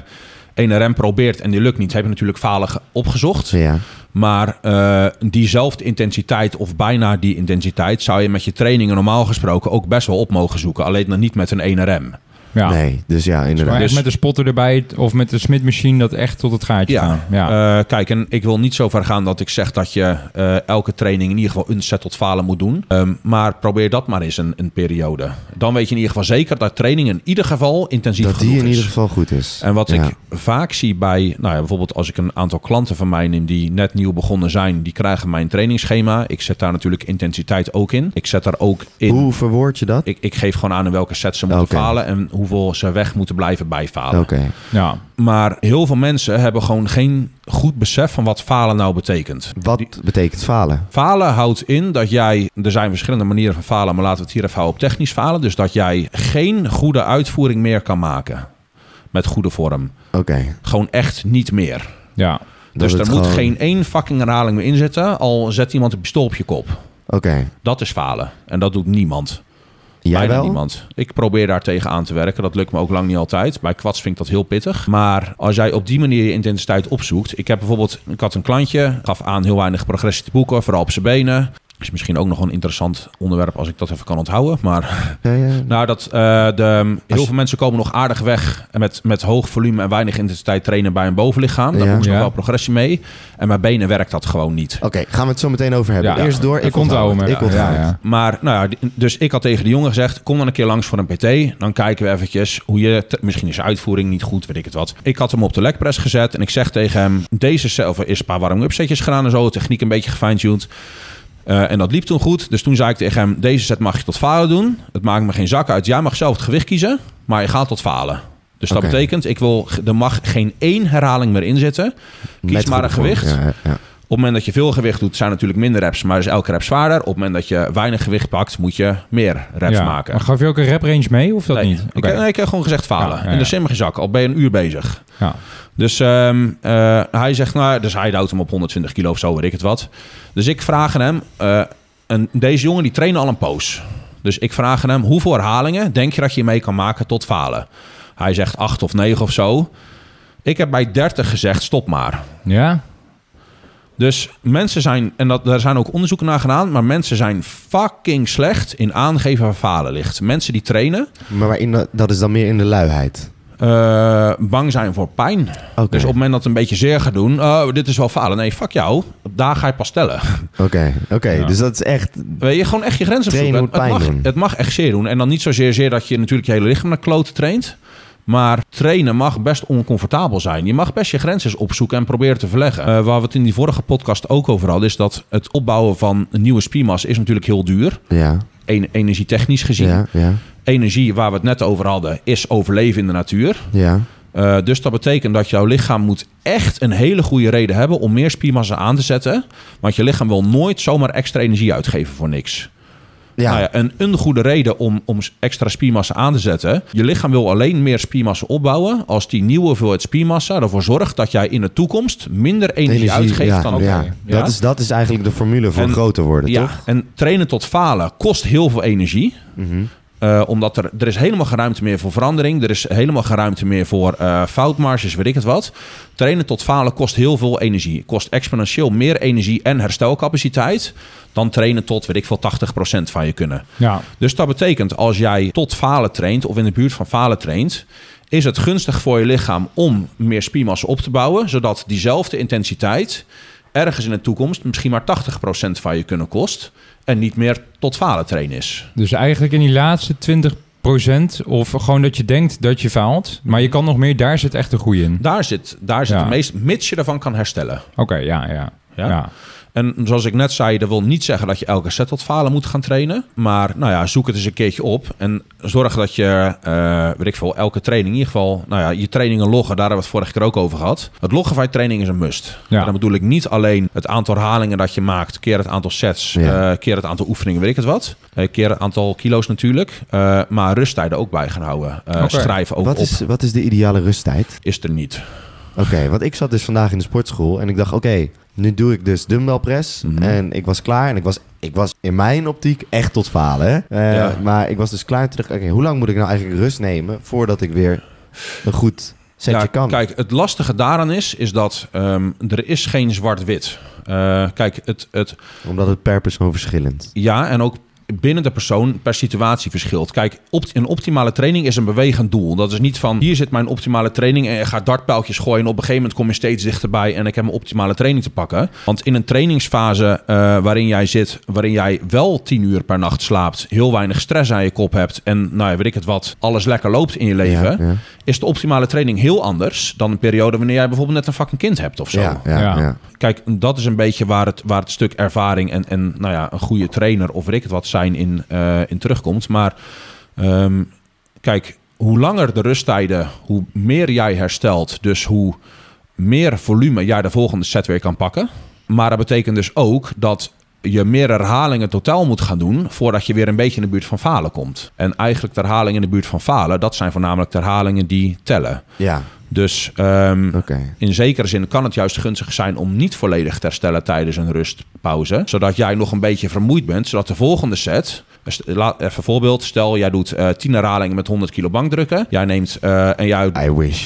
1RM probeert en die lukt niet, heb je natuurlijk falen ge- opgezocht. ja. Maar eh, diezelfde intensiteit of bijna die intensiteit zou je met je trainingen normaal gesproken ook best wel op mogen zoeken. Alleen dan niet met een 1RM. Ja. Nee, dus ja, Maar inderdaad. Dus- met de spotter erbij of met de smidmachine dat echt tot het gaatje gaan. Ja, Ja. Eh, kijk, en ik wil niet zo ver gaan dat ik zeg dat je eh, elke training in ieder geval een set tot falen moet doen. Ehm, maar probeer dat maar eens een, een periode. Dan weet je in ieder geval zeker dat training in ieder geval intensief dat die genoeg in is. ieder geval goed is. En wat Ja. ik vaak zie bij, nou ja, bijvoorbeeld als ik een aantal klanten van mij neem die net nieuw begonnen zijn, die krijgen mijn trainingsschema. Ik zet daar natuurlijk intensiteit ook in. Ik zet daar ook in. Hoe verwoord je dat? Ik, ik geef gewoon aan in welke set ze moeten falen en hoeveel ze weg moeten blijven bij falen. Oké. ja. Maar heel veel mensen hebben gewoon geen goed besef van wat falen nou betekent. Wat betekent falen? Falen houdt in dat jij, er zijn verschillende manieren van falen, maar laten we het hier even houden op technisch falen. Dus dat jij geen goede uitvoering meer kan maken met goede vorm. Oké. Gewoon echt niet meer. ja. Dat dus er moet gewoon- geen één fucking herhaling meer in zitten, al zet iemand een pistool op je kop. Oké. Dat is falen. En dat doet niemand. Jij Bijna wel? niemand. Ik probeer daar tegen aan te werken. Dat lukt me ook lang niet altijd. Bij kwats vind ik dat heel pittig. Maar als jij op die manier je intensiteit opzoekt. Ik heb bijvoorbeeld, ik had een klantje, gaf aan heel weinig progressie te boeken, vooral op zijn benen. Is misschien ook nog een interessant onderwerp als ik dat even kan onthouden. Maar Ja, ja. nou, dat, eh, de, heel veel mensen komen nog aardig weg met, met hoog volume en weinig intensiteit trainen bij een bovenlichaam. Daar Ja. moet nog Ja. wel progressie mee. En bij benen werkt dat gewoon niet. Oké, gaan we het zo meteen over hebben. Ja. Eerst door. Ik onthoud me. Ik onthoud Ja, het. ja. Maar, nou ja, dus ik had tegen de jongen gezegd: kom dan een keer langs voor een PT. Dan kijken we eventjes hoe je. Misschien is je uitvoering niet goed, weet ik het wat. Ik had hem op de legpress gezet en ik zeg tegen hem: deze zelf is een paar warm-up setjes gedaan en zo. Techniek een beetje gefine-tuned. Eh, en dat liep toen goed. Dus toen zei ik tegen hem: deze set mag je tot falen doen. Het maakt me geen zak uit. Jij mag zelf het gewicht kiezen, maar je gaat tot falen. Dus dat betekent, ik wil, er mag geen één herhaling meer in zitten. Kies Met maar een gewicht. Ja, ja, het moment dat je veel gewicht doet, zijn natuurlijk minder reps, maar is elke rep zwaarder. Op het moment dat je weinig gewicht pakt, moet je meer reps Ja. maken. Maar gaf je ook een rap range mee of dat nee, niet? Ik, nee, ik heb gewoon gezegd falen. Ja, ja, In de ja. sim geen zak, al ben je een uur bezig. Ja. Dus ehm, eh, hij zegt, nou, dus hij houdt hem op 120 kilo of zo, weet ik het wat. Dus ik vraag aan hem, eh, en deze jongen die trainde al een poos. Dus ik vraag aan hem, hoeveel herhalingen denk je dat je mee kan maken tot falen? Hij zegt 8 of 9 of zo. Ik heb bij 30 gezegd, stop maar. Ja? Dus mensen zijn, en dat, daar zijn ook onderzoeken naar gedaan, maar mensen zijn fucking slecht in aangeven waar falen ligt. Mensen die trainen, Maar waarin dat, is dan meer in de luiheid. eh, bang zijn voor pijn. Dus op het moment dat het een beetje zeer gaat doen, oh, dit is wel falen. Nee, fuck jou, daar ga je pas stellen. Oké, oké. Ja. Dus dat is echt... Weet je, gewoon echt je grenzen opzoeken. Het, mag, het mag echt zeer doen. En dan niet zozeer zeer dat je natuurlijk je hele lichaam naar kloten traint. Maar trainen mag best oncomfortabel zijn. Je mag best je grenzen opzoeken en proberen te verleggen. Eh, waar we het in die vorige podcast ook over hadden, is dat het opbouwen van een nieuwe spiermassa is natuurlijk heel duur. Ja, En- energietechnisch gezien. ja, ja, Energie, waar we het net over hadden, is overleven in de natuur. ja. Eh, dus dat betekent dat jouw lichaam moet echt een hele goede reden hebben om meer spiermassa aan te zetten. Want je lichaam wil nooit zomaar extra energie uitgeven voor niks. Ja, Nou ja, een, een goede reden om, om extra spiermassa aan te zetten. Je lichaam wil alleen meer spiermassa opbouwen als die nieuwe hoeveelheid spiermassa ervoor zorgt dat jij in de toekomst minder energie, uitgeeft ja, dan ja. Ja? Dat, is, dat is eigenlijk de formule voor En- groter worden, Ja, toch? en trainen tot falen kost heel veel energie. Mhm. Eh, omdat er, er is helemaal geen ruimte meer voor verandering. Er is helemaal geen ruimte meer voor eh, foutmarges, weet ik het wat. Trainen tot falen kost heel veel energie. Kost exponentieel meer energie en herstelcapaciteit... dan trainen tot, weet ik veel, 80% van je kunnen. Ja. Dus dat betekent, als jij tot falen traint... of in de buurt van falen traint... is het gunstig voor je lichaam om meer spiermassa op te bouwen... zodat diezelfde intensiteit ergens in de toekomst... misschien maar 80% van je kunnen kost... en niet meer tot falen trainen is. Dus eigenlijk in die laatste 20% of gewoon dat je denkt dat je faalt, maar je kan nog meer, daar zit echt een goeie in. Daar zit, daar zit Ja. het meest, mits je ervan kan herstellen. Oké, ja, ja. Ja? ja. En zoals ik net zei, dat wil niet zeggen dat je elke set tot falen moet gaan trainen. Maar nou ja, zoek het eens een keertje op. En zorg dat je, eh weet ik veel, elke training, in ieder geval, nou ja, je trainingen loggen. Daar hebben we het vorige keer ook over gehad. Het loggen van je training is een must. Ja. En dan bedoel ik niet alleen het aantal herhalingen dat je maakt, keer het aantal sets, Ja. eh, keer het aantal oefeningen, weet ik het wat. Eh, keer het aantal kilo's natuurlijk. Maar rusttijden ook bij gaan houden. Oké. Schrijven ook Wat op. is, wat is de ideale rusttijd? Is er niet. Oké, want ik zat dus vandaag in de sportschool en ik dacht, oké, nu doe ik dus dumbbell press. Mhm. En ik was klaar en ik was, ik was in mijn optiek echt tot falen. Hè? Eh, Ja. Maar ik was dus klaar terug. Oké, hoe lang moet ik nou eigenlijk rust nemen voordat ik weer een goed setje Ja, kan? Kijk, het lastige daaraan is, is dat ehm, er is geen zwart-wit. Eh, kijk, het, het, Omdat het per persoon verschillend. ja, en ook binnen de persoon per situatie verschilt. Kijk, opt een optimale training is een bewegend doel. Dat is niet van hier zit mijn optimale training en gaat dartpijltjes gooien. En op een gegeven moment kom je steeds dichterbij en ik heb mijn optimale training te pakken. Want in een trainingsfase eh, waarin jij zit, waarin jij wel 10 uur per nacht slaapt, heel weinig stress aan je kop hebt en nou ja, weet ik het wat, alles lekker loopt in je leven, Ja, ja. is de optimale training heel anders dan een periode wanneer jij bijvoorbeeld net een fucking kind hebt of zo. Ja, ja, Ja. ja. Kijk, dat is een beetje waar het, waar het stuk ervaring en, en nou ja, een goede trainer of weet ik het wat zijn in, eh, in terugkomt. Maar ehm, kijk, hoe langer de rusttijden, hoe meer jij herstelt. Dus hoe meer volume jij de volgende set weer kan pakken. Maar dat betekent dus ook dat je meer herhalingen totaal moet gaan doen voordat je weer een beetje in de buurt van falen komt. En eigenlijk de herhalingen in de buurt van falen, dat zijn voornamelijk de herhalingen die tellen. Ja, Dus ehm, in zekere zin kan het juist gunstig zijn om niet volledig te herstellen tijdens een rustpauze. Zodat jij nog een beetje vermoeid bent. Zodat de volgende set. Laat- Even een voorbeeld. Stel, jij doet eh 10 herhalingen met 100 kilo bankdrukken. Jij neemt uh, en jij. I wish.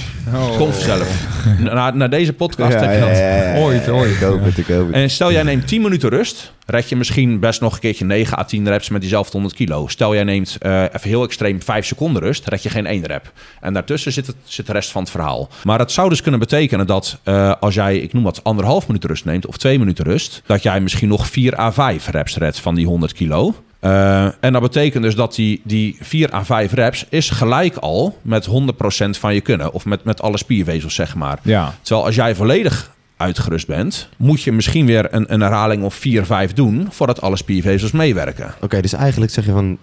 Komt vanzelf. Na, na deze podcast Ja, heb je dat. ja, ja, ja. Ooit, ooit. Ik hoop het, ik hoop het. En stel jij neemt 10 minuten rust, red je misschien best nog een keertje 9 à 10 reps met diezelfde 100 kilo. Stel jij neemt eh, even heel extreem 5 seconden rust, red je geen 1 rep. En daartussen zit, het, zit de rest van het verhaal. Maar het zou dus kunnen betekenen dat eh, als jij, ik noem wat, anderhalf minuut rust neemt of 2 minuten rust, dat jij misschien nog 4 à 5 reps redt van die 100 kilo. Eh, en dat betekent dus dat die, die 4 à 5 reps is gelijk al met 100% van je kunnen. Of met, met alle spiervezels, zeg maar. Ja. Terwijl als jij volledig uitgerust bent, moet je misschien weer een, een herhaling of 4, 5 doen voordat alle spiervezels meewerken. Oké, dus eigenlijk zeg je van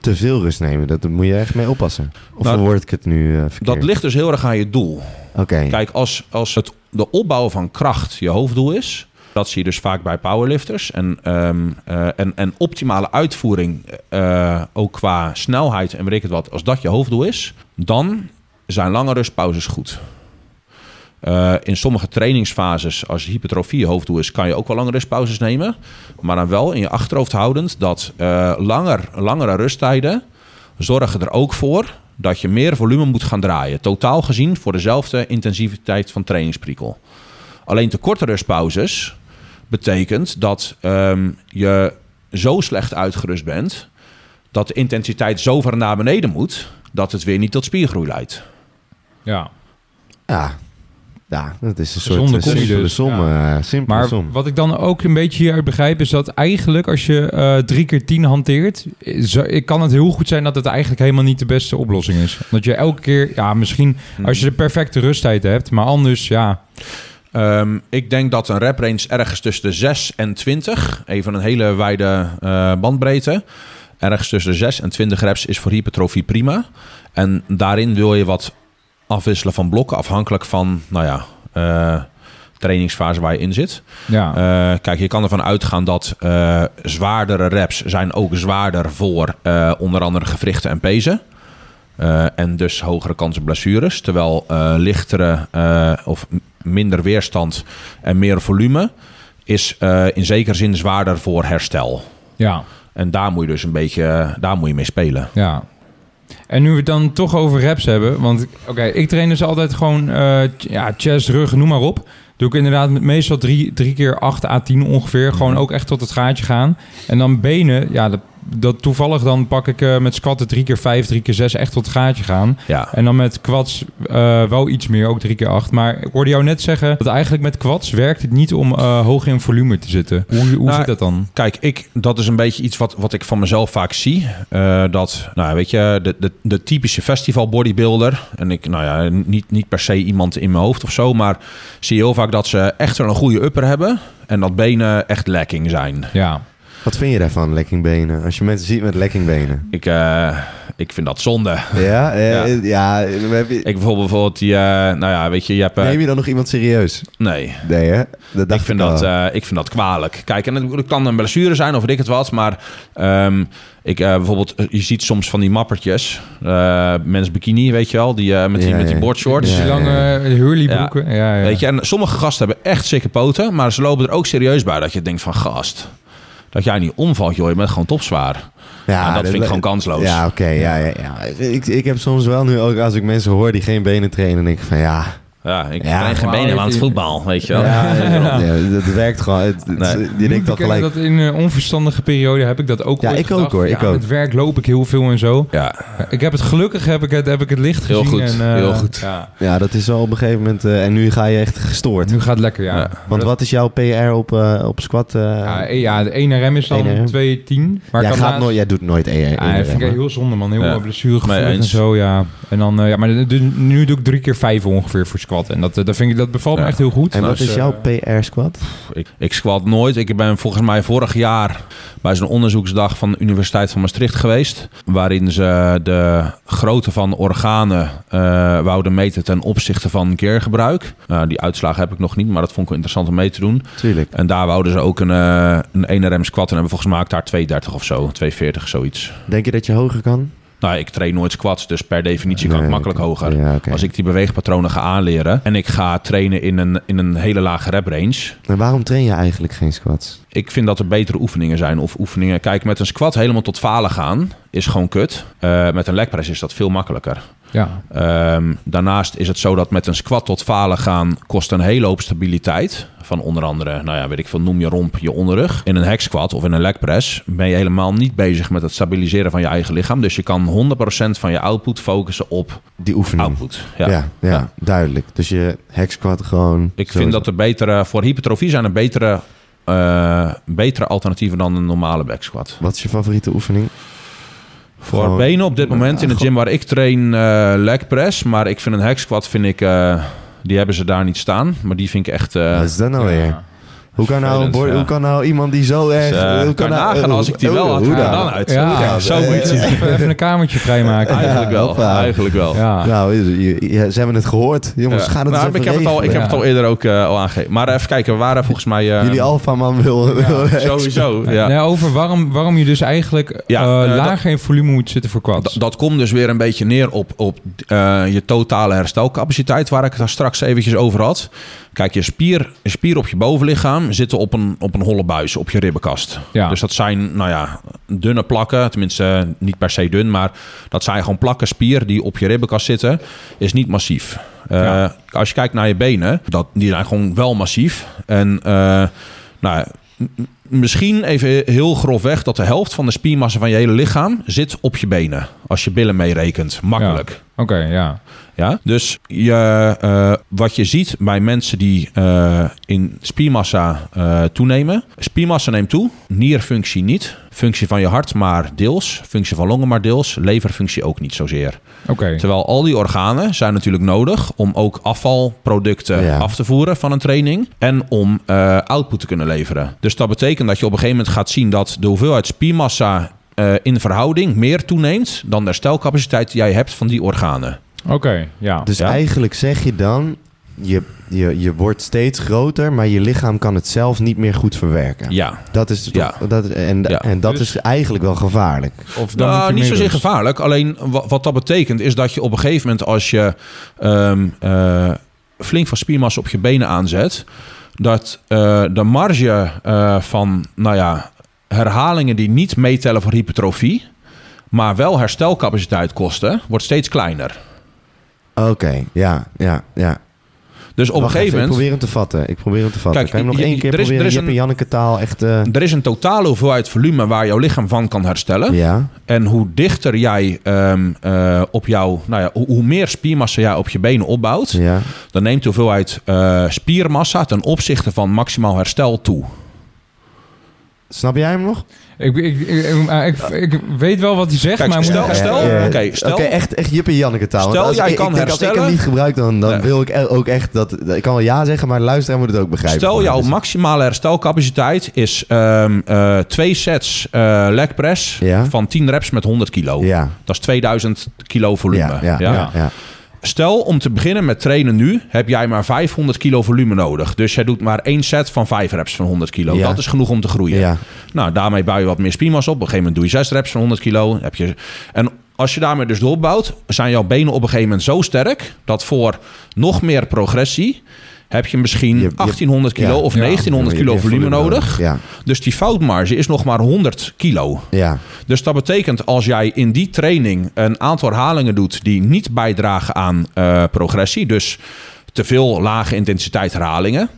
te veel rust nemen. Dat daar moet je echt mee oppassen. Of Nou, verwoord ik het nu eh, verkeerd? Dat ligt dus heel erg aan je doel. Oké. Kijk, als, als het de opbouw van kracht je hoofddoel is, dat zie je dus vaak bij powerlifters. En, ehm, eh, en, en optimale uitvoering, eh, ook qua snelheid en weet ik het wat, als dat je hoofddoel is, dan zijn lange rustpauzes goed. Eh, in sommige trainingsfases, als hypertrofie je hoofddoel is, kan je ook wel lange rustpauzes nemen. Maar dan wel in je achterhoofd houdend dat langer, langere rusttijden zorgen er ook voor dat je meer volume moet gaan draaien. Totaal gezien voor dezelfde intensiviteit van trainingsprikkel. Alleen te korte rustpauzes betekent dat ehm, je zo slecht uitgerust bent dat de intensiteit zo ver naar beneden moet dat het weer niet tot spiergroei leidt. Ja. Ja. Ja, dat is een Gezonde soort eh, simpele dus, som. ja. eh, simpele Maar som. wat ik dan ook een beetje hieruit begrijp, is dat eigenlijk als je eh, drie keer tien hanteert, zo- ik kan het heel goed zijn dat het eigenlijk helemaal niet de beste oplossing is. Dat je elke keer, ja, misschien als je de perfecte rusttijd hebt, maar anders, ja, Ehm, ik denk dat een rep range ergens tussen de 6 en 20, even een hele wijde eh, bandbreedte, ergens tussen de 6 en 20 reps is voor hypertrofie prima. En daarin wil je wat afwisselen van blokken, afhankelijk van, nou ja, eh, trainingsfase waar je in zit. ja, Eh, kijk, je kan ervan uitgaan dat zwaardere reps zijn ook zwaarder voor onder andere gewrichten en pezen. En dus hogere kans op blessures. Terwijl lichtere of minder weerstand en meer volume is eh, in zekere zin zwaarder voor herstel. ja, En daar moet je dus een beetje daar moet je mee spelen. ja. En nu we het dan toch over reps hebben, want oké, ik train dus altijd gewoon, eh, ja, chest, rug, noem maar op. Doe ik inderdaad meestal drie, drie keer 8 à 10 ongeveer. Gewoon ook echt tot het gaatje gaan. En dan benen, ja, dat, dat toevallig dan pak ik eh, met squatten drie keer 5, drie keer 6 echt tot het gaatje gaan. Ja. En dan met quads eh, wel iets meer, ook drie keer 8. Maar ik hoorde jou net zeggen dat eigenlijk met quads werkt het niet om eh, hoog in volume te zitten. Hoe, hoe Nou, zit dat dan? Kijk, ik, dat is een beetje iets wat, wat ik van mezelf vaak zie. Dat, nou weet je, de, de, de typische festival bodybuilder. En ik, nou ja, niet, niet per se iemand in mijn hoofd of zo. Maar zie heel vaak dat ze echt wel een goede upper hebben. En dat benen echt lekking zijn. Ja, Wat vind je daarvan, lekkingbenen? Als je mensen ziet met lekkingbenen. Ik, eh, ik vind dat zonde. Ja? eh, Ja. ja. heb je, Ik bijvoorbeeld, bijvoorbeeld die, eh, nou ja, weet je, je hebt... eh, neem je dan nog iemand serieus? nee. Nee, hè? Dat dacht Ik vind, dat, eh, ik vind dat kwalijk. Kijk, en het het kan een blessure zijn of weet ik het wat. Maar ehm, ik, eh, bijvoorbeeld, je ziet soms van die mappertjes. eh mens bikini, weet je wel. Die, eh, met, die, Ja, met die boardshorts. die lange hurleybroeken. Ja. Ja, Weet je, en sommige gasten hebben echt sikke poten. Maar ze lopen er ook serieus bij. Dat je denkt van, gast... Dat jij niet omvalt, joh. Je bent gewoon topzwaar. Ja, en dat vind ik gewoon kansloos. Ja, oké. ja, ja, ja. Ik, ik heb soms wel nu ook als ik mensen hoor die geen benen trainen, denk ik van ja, Ja, ik Ja, train geen benen aan het voetbal, weet je wel. Ja, Ja. ja, dat werkt gewoon. Het, het- Nee. Je denkt ken gelijk. dat in een onverstandige periode heb ik dat ook Ja, ik ook, hoor, Ja, ik ook. Met werk loop ik heel veel en zo. Ja, Ik heb het gelukkig heb ik het, heb ik het licht Heel gezien. goed, en, eh, heel goed. Ja. Ja, dat is wel op een gegeven moment. eh, en nu ga je echt gestoord. Nu gaat het lekker, ja. Ja. Want wat is jouw PR op, eh, op squat? eh? Ja, ja, de 1 RM is dan 1 RM. 210. Maar jij, gaat nooit, jij doet nooit ER. Ja, dat vind ik heel zonde, man. Heel Ja. ja. blessuregevoelig en zo, ja. En dan, eh, ja, maar nu doe ik drie keer vijf ongeveer voor squat. En dat, eh, dat, vind ik, dat bevalt me echt heel goed. En wat Dus, is eh, jouw PR squat? ik, ik squat nooit. Ik ben volgens mij vorig jaar bij zo'n onderzoeksdag van de Universiteit van Maastricht geweest. Waarin ze de grootte van organen eh, wouden meten ten opzichte van keergebruik. Nou, die uitslagen heb ik nog niet, maar dat vond ik wel interessant om mee te doen. Tuurlijk. En daar wouden ze ook een, een 1RM squat en hebben volgens mij ook daar 230 of zo, 240 zoiets. Denk je dat je hoger kan? Nou, ik train nooit squats, dus per definitie kan Nee, ik makkelijk hoger. Ja. Als ik die beweegpatronen ga aanleren en ik ga trainen in een, in een hele lage rep range, Maar waarom train je eigenlijk geen squats? ik vind dat er betere oefeningen zijn. Of oefeningen. Kijk, met een squat helemaal tot falen gaan is gewoon kut. Eh, met een leg press is dat veel makkelijker. Ja. Ehm, daarnaast is het zo dat met een squat tot falen gaan kost een hele hoop stabiliteit. Van onder andere, nou ja, weet ik veel, noem je romp, je onderrug. In een hack squat of in een leg press ben je helemaal niet bezig met het stabiliseren van je eigen lichaam. Dus je kan 100% van je output focussen op Die oefening. output. Ja, ja, duidelijk. Dus je hack squat gewoon... Ik vind dat er betere, voor hypertrofie zijn er betere, eh, betere alternatieven dan een normale back squat. Wat is je favoriete oefening? Voor Gewoon- benen op dit moment Ja, in de gym waar ik train eh leg press. Maar ik vind een hack squat, vind ik, eh, die hebben ze daar niet staan. Maar die vind ik echt... eh, Wat is dat nou weer? Hoe kan nou, Vervelend, Boy- ja. hoe kan nou iemand die zo erg... Dus, eh, hoe kan nou- nagaan als ik die wel had, hoe dan? dan uit? Ja, Ja, zo moet je het zien. Even, even een kamertje vrijmaken. Eigenlijk wel, eigenlijk wel. Ja. Nou, je- je- ze hebben het gehoord. Jongens, Ja. gaan het Nou, eens ik, heb het al, ik heb het al eerder ook eh, al aangegeven. Maar even kijken, we waren volgens mij... eh, Jullie alfaman wil... wil Sowieso, ja. Over waarom, waarom je dus eigenlijk Ja, eh, eh, lager in volume moet zitten voor quads. D- dat komt dus weer een beetje neer op, op eh, je totale herstelcapaciteit, waar ik het daar straks eventjes over had. Kijk, je spier, je spier op je bovenlichaam zitten op een, op een holle buis, op je ribbenkast. Ja. Dus dat zijn, nou ja, dunne plakken. Tenminste, eh, niet per se dun, maar dat zijn gewoon plakken spier die op je ribbenkast zitten. Is niet massief. Eh, Ja. Als je kijkt naar je benen, dat, die zijn gewoon wel massief. En eh, nou misschien even heel grofweg dat de helft van de spiermassa van je hele lichaam zit op je benen. Als je billen meerekent. Makkelijk. Oké, ja. Ja? Dus je, eh, wat je ziet bij mensen die eh, in spiermassa eh, toenemen. Spiermassa neemt toe, nierfunctie niet. Functie van je hart maar deels. Functie van longen maar deels. Leverfunctie ook niet zozeer. Oké. Terwijl al die organen zijn natuurlijk nodig om ook afvalproducten Ja. af te voeren van een training. En om eh, output te kunnen leveren. Dus dat betekent dat je op een gegeven moment gaat zien dat de hoeveelheid spiermassa eh, in verhouding meer toeneemt dan de herstelcapaciteit die jij hebt van die organen. Oké, ja. Dus Ja. eigenlijk zeg je dan... Je, je, je wordt steeds groter, maar je lichaam kan het zelf niet meer goed verwerken. Ja. Dat is toch, Ja. dat, en, Ja. en dat Dus- is eigenlijk wel gevaarlijk. Of dan moet Nou, niet zozeer rust. gevaarlijk. Alleen wa- wat dat betekent is dat je op een gegeven moment als je ehm, eh, flink van spiermassa op je benen aanzet, dat eh, de marge eh, van nou ja, herhalingen die niet meetellen voor hypertrofie, maar wel herstelcapaciteit kosten, wordt steeds kleiner. Oké, ja, ja, ja. Dus op Wacht een gegeven even, Ik moment. probeer hem te vatten. Ik probeer hem te vatten. Kijk, kan je hem nog één keer er is- proberen? er is een- Janneke taal echt... eh, Er is een totale hoeveelheid volume waar jouw lichaam van kan herstellen. ja, En hoe dichter jij ehm, eh, op jouw, nou ja, hoe, hoe meer spiermassa jij op je benen opbouwt, ja. dan neemt de hoeveelheid eh, spiermassa ten opzichte van maximaal herstel toe. Snap jij hem nog? Ik, ik, ik, ik, ik- ik weet wel wat hij zegt, Kijk, maar... moet stel- nog- stel- oké, eh, stel- Oké, echt, echt Jip en Janneke taal. Stel, als jij ik, kan ik denk, Als ik herstellen- hem niet gebruik, dan, dan Nee. wil ik er ook echt dat... Ik kan wel ja zeggen, maar de luisteraar moet het ook begrijpen. Stel jouw maximale herstelcapaciteit is ehm, eh, twee sets eh leg press Ja. van 10 reps met 100 kilo. Ja, Dat is 2000 kilo volume. ja, ja, Ja? ja. ja. Stel, om te beginnen met trainen nu, heb jij maar 500 kilo volume nodig. Dus jij doet maar één set van 5 reps van 100 kilo. Ja. Dat is genoeg om te groeien. Ja. Nou, daarmee bouw je wat meer spiermassa op. Op een gegeven moment doe je 6 reps van 100 kilo. Heb je... En als je daarmee dus doorbouwt, zijn jouw benen op een gegeven moment zo sterk... dat voor nog meer progressie heb je misschien Je- je- 1800 kilo ja. of Ja. 1900 Je hebt kilo volume nodig. Ja, Dus die foutmarge is nog maar 100 kilo. ja. Dus dat betekent als jij in die training een aantal herhalingen doet die niet bijdragen aan eh, progressie. Dus te veel lage intensiteit herhalingen.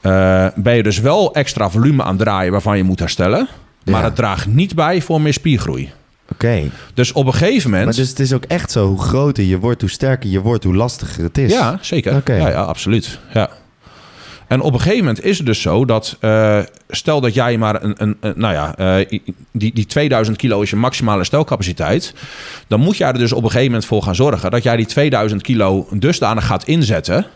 eh, ben je dus wel extra volume aan het draaien waarvan je moet herstellen. Maar het draagt niet bij voor meer spiergroei. Oké. Dus op een gegeven moment... Maar dus het is ook echt zo, hoe groter je wordt, hoe sterker je wordt, hoe lastiger het is. Ja, zeker. Ja, ja, absoluut. Ja. En op een gegeven moment is het dus zo dat... eh, stel dat jij maar een... een, een- nou ja, eh, die, die 2000 kilo is je maximale stelcapaciteit. Dan moet jij er dus op een gegeven moment voor gaan zorgen... dat jij die 2000 kilo dusdanig gaat inzetten...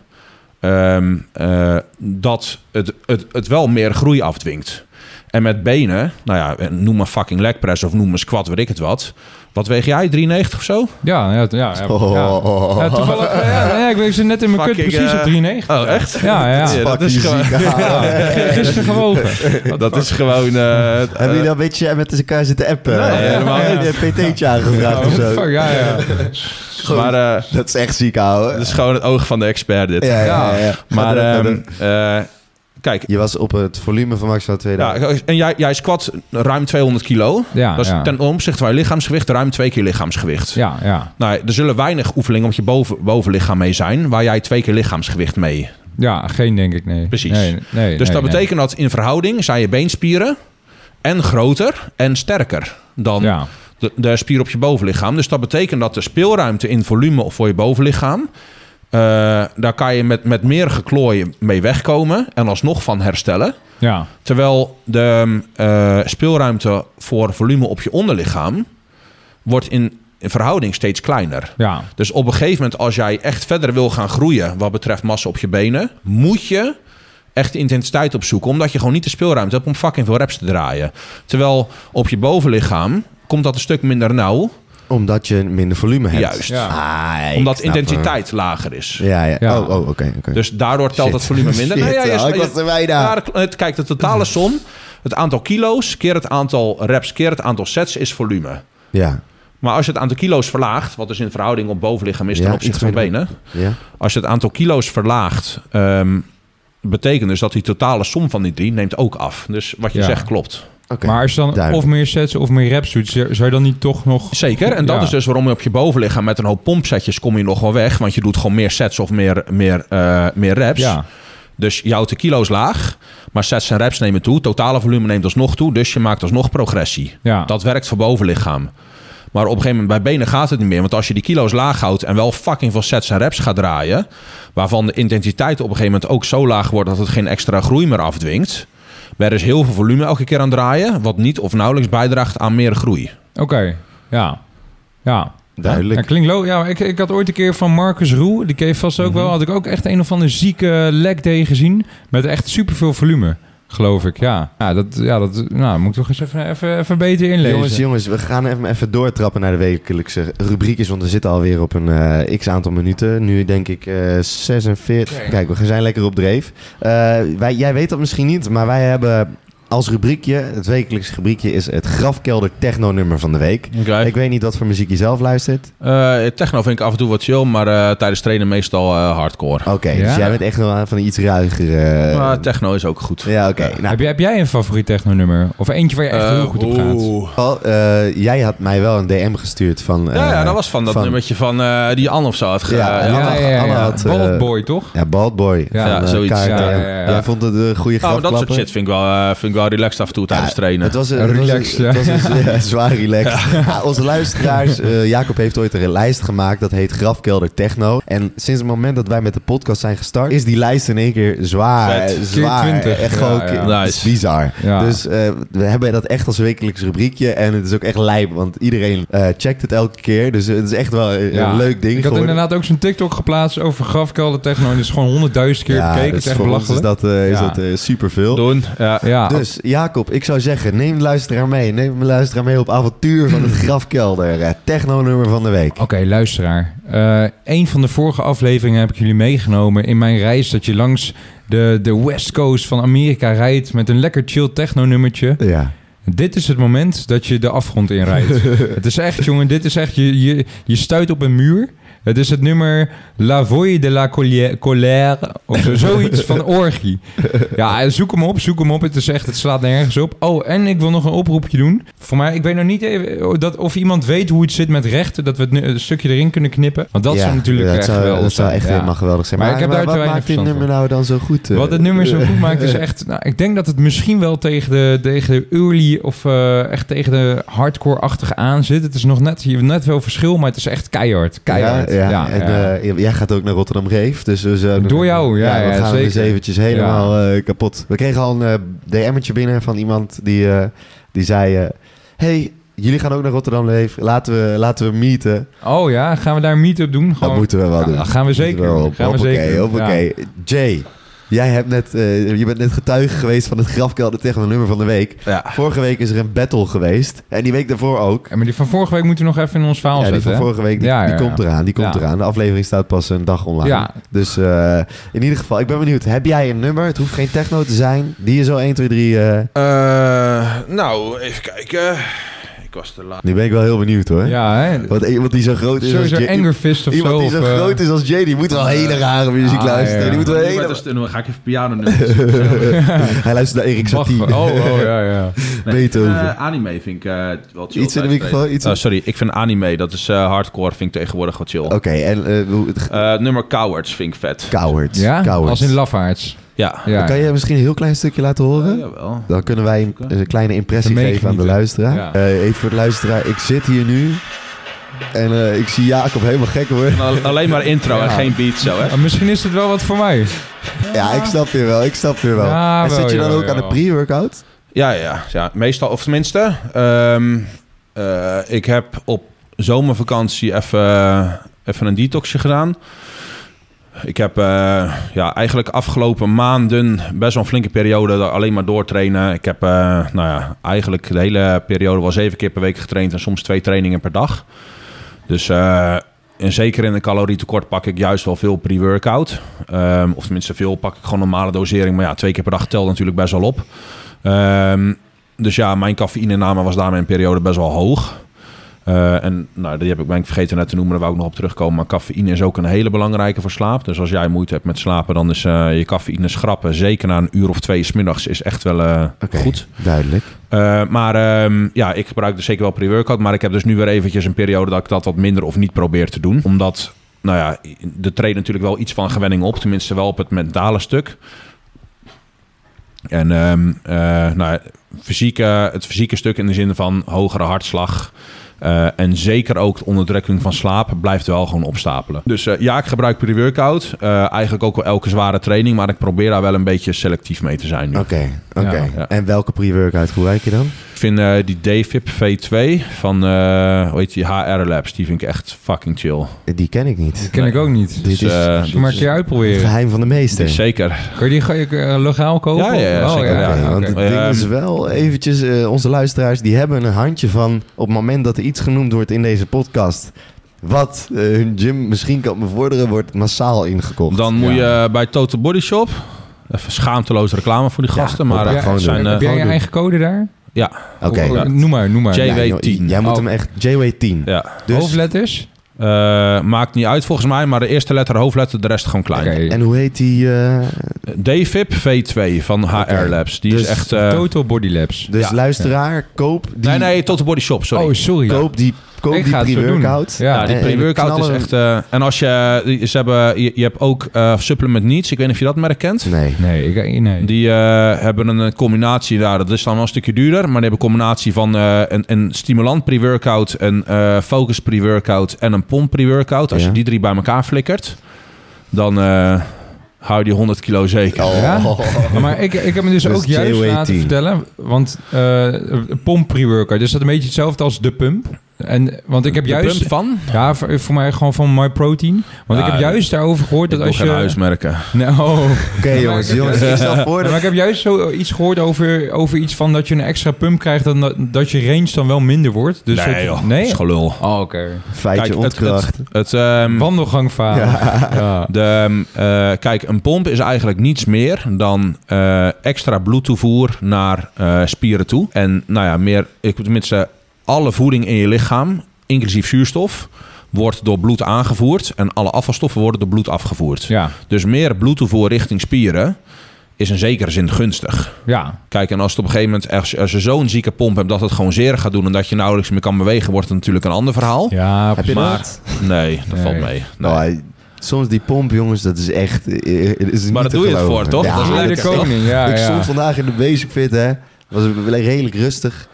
ehm, eh, dat het, het, het wel meer groei afdwingt. En met benen, nou ja, noem maar fucking leg press of noem maar squat, weet ik het wat. Wat weeg jij? 93 of zo? Ja, ja, ja. ja, Oh. ja. Toevallig, ja, ik weet ze net in mijn kut precies eh, op 93. Oh, echt? Ja, ja. Ja, dat is gewoon- Gisteren gewogen. Dat is gewoon... eh, Hebben jullie al een beetje met elkaar zitten appen? Nee, helemaal je een PT'tje aangevraagd of Oh, zo? fuck, ja, ja. Maar eh, Dat is echt ziek, ouwe. dat is gewoon het oog van de expert dit. ja, ja, ja. Maar kijk, je was op het volume van maximaal 2000. ja, en jij, jij squat ruim 200 kilo. Ja, dat is ja. ten opzichte van je lichaamsgewicht ruim twee keer lichaamsgewicht. Ja, ja. Nou, er zullen weinig oefeningen op je boven, bovenlichaam mee zijn... waar jij twee keer lichaamsgewicht mee. Ja, geen denk ik, nee. Precies. Nee, nee, Dus nee, dat nee. betekent dat in verhouding zijn je beenspieren... en groter en sterker dan Ja, de, de spier op je bovenlichaam. Dus dat betekent dat de speelruimte in volume voor je bovenlichaam... eh, daar kan je met, met meer geklooi mee wegkomen en alsnog van herstellen. ja, Terwijl de eh, speelruimte voor volume op je onderlichaam... wordt in, in verhouding steeds kleiner. ja. Dus op een gegeven moment, als jij echt verder wil gaan groeien... wat betreft massa op je benen... moet je echt intensiteit opzoeken... omdat je gewoon niet de speelruimte hebt om fucking veel reps te draaien. Terwijl op je bovenlichaam komt dat een stuk minder nauw... Omdat je minder volume hebt. Juist. Ja. Ah, omdat intensiteit lager is. Ja, ja. Ja. Oh, oh oké. oké. Dus daardoor telt Shit. het volume minder. Shit, Nee, ja, je- oh, ik je- was er bijna. Ja, dat- het, kijk, de totale som, het aantal kilo's keer het aantal reps keer het aantal sets is volume. Ja, Maar als je het aantal kilo's verlaagt, wat dus in verhouding op bovenlichaam is ten Ja, opzichte van benen. ja. Als je het aantal kilo's verlaagt, ehm, betekent dus dat die totale som van die drie neemt ook af. Dus wat je Ja. zegt klopt. Maar als je dan duidelijk. of meer sets of meer reps doet, zou je dan niet toch nog... Zeker. En dat Ja. is dus waarom je op je bovenlichaam met een hoop pompsetjes kom je nog wel weg. Want je doet gewoon meer sets of meer, meer, eh, meer reps. Ja, Dus je houdt de kilo's laag, maar sets en reps nemen toe. Totale volume neemt alsnog toe, dus je maakt alsnog progressie. ja. Dat werkt voor bovenlichaam. Maar op een gegeven moment bij benen gaat het niet meer. Want als je die kilo's laag houdt en wel fucking veel sets en reps gaat draaien... waarvan de intensiteit op een gegeven moment ook zo laag wordt... dat het geen extra groei meer afdwingt... ben je dus heel veel volume elke keer aan het draaien... wat niet of nauwelijks bijdraagt aan meer groei. Oké, ja. Ja. Duidelijk. Ja, klinkt lo ja, ik, ik had ooit een keer van Marcus Roe, die je vast ook wel, had ik ook echt een of andere zieke leg day gezien. Met echt superveel volume, geloof ik. Ja, ja dat, ja, dat nou, moet ik toch eens even, even, even beter inlezen. Jongens, jongens, we gaan even, even doortrappen naar de wekelijkse rubriekjes. Want we zitten alweer op een eh, x aantal minuten. Nu denk ik eh 46. Oké. Kijk, we zijn lekker op dreef. Eh, wij, jij weet dat misschien niet, maar wij hebben als rubriekje, het wekelijkse rubriekje, is het grafkelder techno-nummer van de week. Ik weet niet wat voor muziek je zelf luistert. Eh, techno vind ik af en toe wat chill, maar eh, tijdens trainen meestal eh, hardcore. Oké, Ja. dus jij bent echt wel van iets ruiger. eh, maar techno is ook goed. ja, oké. Nou, heb, jij, heb jij een favoriet techno-nummer? Of eentje waar je echt heel goed op gaat? eh, jij had mij wel een DM gestuurd van... Ja, ja, dat was van dat nummertje van eh, die Anne of zo had ge- Ja, ja, ja, ja. Anne had, eh, Bald Boy, toch? Ja, Bald Boy. Ja, van, ja, zoiets. KRTM. Ja, ja, ja. Jij vond het een goede Nou, dat soort grafklapper? shit vind ik wel, eh, vind ik wel relaxed af en toe tijdens trainen. Het was, een- Een het was, relaxed, een- ja. het was een ja, zwaar relaxed. Ja, onze luisteraars, eh, Jacob heeft ooit een lijst gemaakt dat heet Grafkelder Techno. En sinds het moment dat wij met de podcast zijn gestart, is die lijst in één keer zwaar. Vet. eh, Zwaar. Keer 20. Echt gewoon Nice. bizar. Ja. Dus eh, we hebben dat echt als wekelijks rubriekje. En het is ook echt lijp, want iedereen eh, checkt het elke keer. Dus het is echt wel een, Ja. een leuk ding Ik had geworden. inderdaad ook zo'n TikTok geplaatst over grafkelder techno. En dat is gewoon honderdduizend keer ja, bekeken. Het is echt voor ons is belachelijk. dat, eh, is Ja. dat superveel. Doen. Ja. Ja, Dus Jacob, ik zou zeggen, neem de luisteraar mee. Neem de luisteraar mee op avontuur van het grafkelder. eh, Techno-nummer van de week. Oké, luisteraar. Eh een van de vorige afleveringen heb ik jullie meegenomen in mijn reis dat je langs de, de West Coast van Amerika rijdt met een lekker chill techno-nummertje. Ja. Dit is het moment dat je de afgrond inrijdt. het is echt, jongen, dit is echt, je, je, je stuit op een muur. Het is het nummer La Voix de la Colère. Of zo, zoiets van Orgie. Ja, zoek hem op, zoek hem op. Het is echt, het slaat nergens op. Oh, en ik wil nog een oproepje doen. Voor mij, ik weet nog niet even dat, of iemand weet hoe het zit met rechten. Dat we het een stukje erin kunnen knippen. Want dat Ja, zou natuurlijk dat echt zou, geweldig dat zou echt Ja. helemaal geweldig zijn. Maar Maar, ik heb daar wat te maakt dit nummer nou dan zo goed? eh? Wat het nummer zo goed maakt is echt... Nou, ik denk dat het misschien wel tegen de, tegen de early of eh, echt tegen de hardcore-achtige aan zit. Het is nog net, je hebt net wel verschil, maar het is echt keihard. Keihard. Ja, ja. en eh, jij gaat ook naar Rotterdam Reef. Dus Door jou, ja, we ja, gaan zeker. dus eventjes helemaal eh, kapot. We kregen al een eh, DM'tje binnen van iemand die, die zei... hey, jullie gaan ook naar Rotterdam Reef. Laten we, laten we meeten. Oh ja, gaan we daar een meet-up doen? Dat Gewoon- moeten we wel doen. dat gaan we zeker. Gaan we Hoppakee, zeker doen. hoppakee. Jay, jij hebt net, eh, je bent net getuige geweest van het grafkelder tegen nummer van de week. Ja. Vorige week is er een battle geweest. En die week daarvoor ook. Ja, maar die van vorige week moeten we nog even in ons verhaal Ja, die zetten. van hè? vorige week, die, Ja, die ja, komt eraan. Die komt Ja. eraan. De aflevering staat pas een dag online. Ja. Dus eh, in ieder geval, ik ben benieuwd. Heb jij een nummer? Het hoeft geen techno te zijn. Die je zo 1, 2, 3... eh Eh, nou, even kijken. Ik was te laat. nu ben ik wel heel benieuwd hoor. Ja, hè? Want iemand die zo groot is Sowieso als Jay... Anger Fist of Iemand zo. die zo eh, groot is als Jay, die moet wel hele rare muziek Ah, luisteren. ja. Die moet wel Dan hele... ga ik even piano nu. Hij luistert naar Erik Satie. Oh, oh, ja, ja. Beethoven. Eh, anime vind ik eh, wel chill. Iets in de microfoon, iets in- Oh, sorry, ik vind anime, dat is eh, hardcore, vind ik tegenwoordig wat chill. Oké, en eh, het- Eh, nummer Cowards vind ik vet. Cowards. Ja? Cowards. Als in lafaards. Ja. Ja. Kan je misschien een heel klein stukje laten horen? Jawel. Dan kunnen wij een, een kleine impressie Even geven aan de luisteraar. Ja. Eh, even voor de luisteraar. Ik zit hier nu en eh, ik zie Jacob helemaal gek worden. Al- Alleen maar intro en geen beat zo, hè? Misschien is het wel wat voor mij. Ja, ik snap je wel. Ik snap je wel. Ja, en wel, zit je dan ja, ook ja. aan de pre-workout? Ja, ja, ja, meestal, of tenminste, ehm, eh, ik heb op zomervakantie even, even een detoxje gedaan. Ik heb eh, ja, eigenlijk afgelopen maanden best wel een flinke periode alleen maar doortrainen. Ik heb eh, nou ja, eigenlijk de hele periode wel zeven keer per week getraind en soms twee trainingen per dag. Dus eh, en zeker in een calorietekort pak ik juist wel veel pre-workout. Ehm, of tenminste veel pak ik gewoon normale dosering. Maar ja, twee keer per dag telt natuurlijk best wel op. Ehm, dus ja, mijn cafeïnename was daarmee een periode best wel hoog. Eh, en nou, die heb ik, ben ik vergeten net te noemen, daar wou ik nog op terugkomen. Maar cafeïne is ook een hele belangrijke voor slaap. Dus als jij moeite hebt met slapen, dan is eh, je cafeïne schrappen, zeker na een uur of twee 's middags, is echt wel eh, goed. duidelijk. Maar ehm, ja, ik gebruik dus zeker wel pre-workout. Maar ik heb dus nu weer eventjes een periode dat ik dat wat minder of niet probeer te doen. Omdat, nou ja, er treedt natuurlijk wel iets van gewenning op. Tenminste wel op het mentale stuk. En ehm, eh, nou, fysieke, het fysieke stuk in de zin van hogere hartslag... eh, en zeker ook de onderdrukking van slaap blijft wel gewoon opstapelen. Dus eh, ja, ik gebruik pre-workout. Eh, eigenlijk ook wel elke zware training. Maar ik probeer daar wel een beetje selectief mee te zijn nu. Oké, oké. Ja, ja. En welke pre-workout gebruik je dan? Ik vind eh, die DFIP V2 van, eh hoe heet die, HR Labs, die vind ik echt fucking chill. Die ken ik niet. Dat ken ik ook niet. Dit is eh, Zullen we maar een keer het uitproberen. geheim van de meester. Zeker. Kan je die ga je, legaal kopen? Ja, ja, ja, oh, zeker, ja, ja. Ja, want het ding Ehm, is wel eventjes, eh, onze luisteraars, die hebben een handje van op het moment dat er iets genoemd wordt in deze podcast, wat hun gym misschien kan bevorderen, wordt massaal ingekocht. Dan moet Ja. je bij Total Body Shop, even schaamteloos reclame voor die Ja, gasten, maar doen. zijn, Heb eh, jij je doen. eigen code daar? Ja, Oké. Ja. Noem maar, noem maar. J- Ja, JW10. joh, Jij moet Oh. hem echt JW10. ja. Dus, Hoofdletters? Eh, maakt niet uit volgens mij, maar de eerste letter hoofdletter, de rest gewoon klein. Oké. En hoe heet die? eh, DFIP V2 van HR. Labs, die Dus is echt... eh, Total Body Labs. dus Ja. luisteraar, koop die, nee, nee, Total Body Shop, sorry. Oh, sorry. koop die, koop Ik die ga het zo doen. pre-workout. Ja. Ja, die pre-workout is echt... eh, en als je... Ze hebben, je, je hebt ook eh, Supplement Needs. Ik weet niet of je dat merk kent. Nee. Nee, ik, nee. Die eh, hebben een combinatie daar. Dat is dan wel een stukje duurder. Maar die hebben een combinatie van eh, een, een stimulant pre-workout, een eh, focus pre-workout en een pomp pre-workout. Als Ja. je die drie bij elkaar flikkert, dan eh, hou je die 100 kilo zeker. Oh. Ja? Maar ik, ik heb me dus, Dus ook juist JW10. laten vertellen. Want eh pomp pre-workout, dus dat een beetje hetzelfde als de pump. En, want ik heb De juist... pump van? Ja, voor, voor mij gewoon van My Protein. Want Ja, ik heb juist daarover gehoord Ik dat als geen je... huismerken. Nee, oh. Oké jongens, jongens, ik stel voor dat... maar ik heb juist zo iets gehoord over, over iets van dat je een extra pump krijgt... dan dat, dat je range dan wel minder wordt. Dus dat nee je- joh, Nee? dat is gelul. Oh, oké. Feitje Kijk, het, ontkracht. het, het, ehm. Ja. Ja. De, ehm, eh, kijk, een pomp is eigenlijk niets meer dan eh, extra bloedtoevoer naar eh, spieren toe. En nou ja, meer, ik tenminste, alle voeding in je lichaam, inclusief zuurstof, wordt door bloed aangevoerd en alle afvalstoffen worden door bloed afgevoerd. Ja, Dus meer bloedtoevoer richting spieren is in zekere zin gunstig. ja. Kijk, en als het op een gegeven moment, als, als je zo'n zieke pomp hebt dat het gewoon zeer gaat doen en dat je nauwelijks meer kan bewegen, wordt het natuurlijk een ander verhaal. Ja, Heb je maar dat? nee, dat Nee. valt mee. Nee. Nou, soms die pomp, jongens, dat is echt... eh, eh, is niet Maar daar te doe je het voor, toch? Ja, Dat is Ja, de koning. Ja, ik ja. stond vandaag in de basic fit, hè. Was redelijk rustig.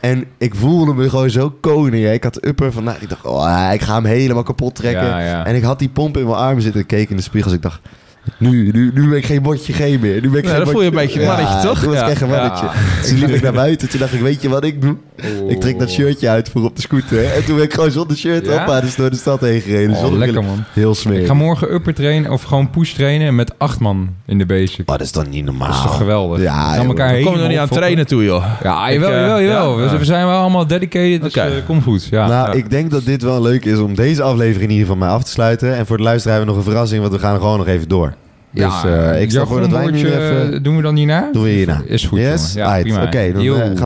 En ik voelde me gewoon zo koning. Hè. Ik had de upper vandaag. Ik dacht, oh, ik ga hem helemaal kapot trekken. Ja, ja. En ik had die pomp in mijn arm zitten. Ik keek in de spiegels. Ik dacht, nu, nu, nu ben ik geen botje G meer. Nu ben ik Ja, geen dan voel je een beetje een mannetje, toch? Toen was ik Ja. echt een mannetje. Ja. Toen liep ik naar buiten. Toen dacht ik, weet je wat ik doe? Ik trek dat shirtje uit voor op de scooter. En toen ben ik gewoon zonder shirt Ja? op. Dus door de stad heen gereden. Oh, lekker man. Heel Ik smerig. ga morgen upper trainen of gewoon push trainen met acht man in de basic. Oh, dat is toch niet normaal? Dat is toch geweldig? Ja, We elkaar komen helemaal er niet aan trainen toe, joh. Ja, Ik, jawel, eh, jawel, jawel. ja? We, we zijn wel allemaal dedicated, dus Oké. eh, kom goed. Ja. Nou, Ja. ik denk dat dit wel leuk is om deze aflevering in ieder geval mij af te sluiten. En voor de luisteraar hebben we nog een verrassing, want we gaan gewoon nog even door. Dus ja, eh, ik stel voor dat wij nu even... Doen we dan hierna? Doen we hierna. Is goed, Yes? jongen. Ja, Aight. prima. Oké, dan Yo. eh, gaan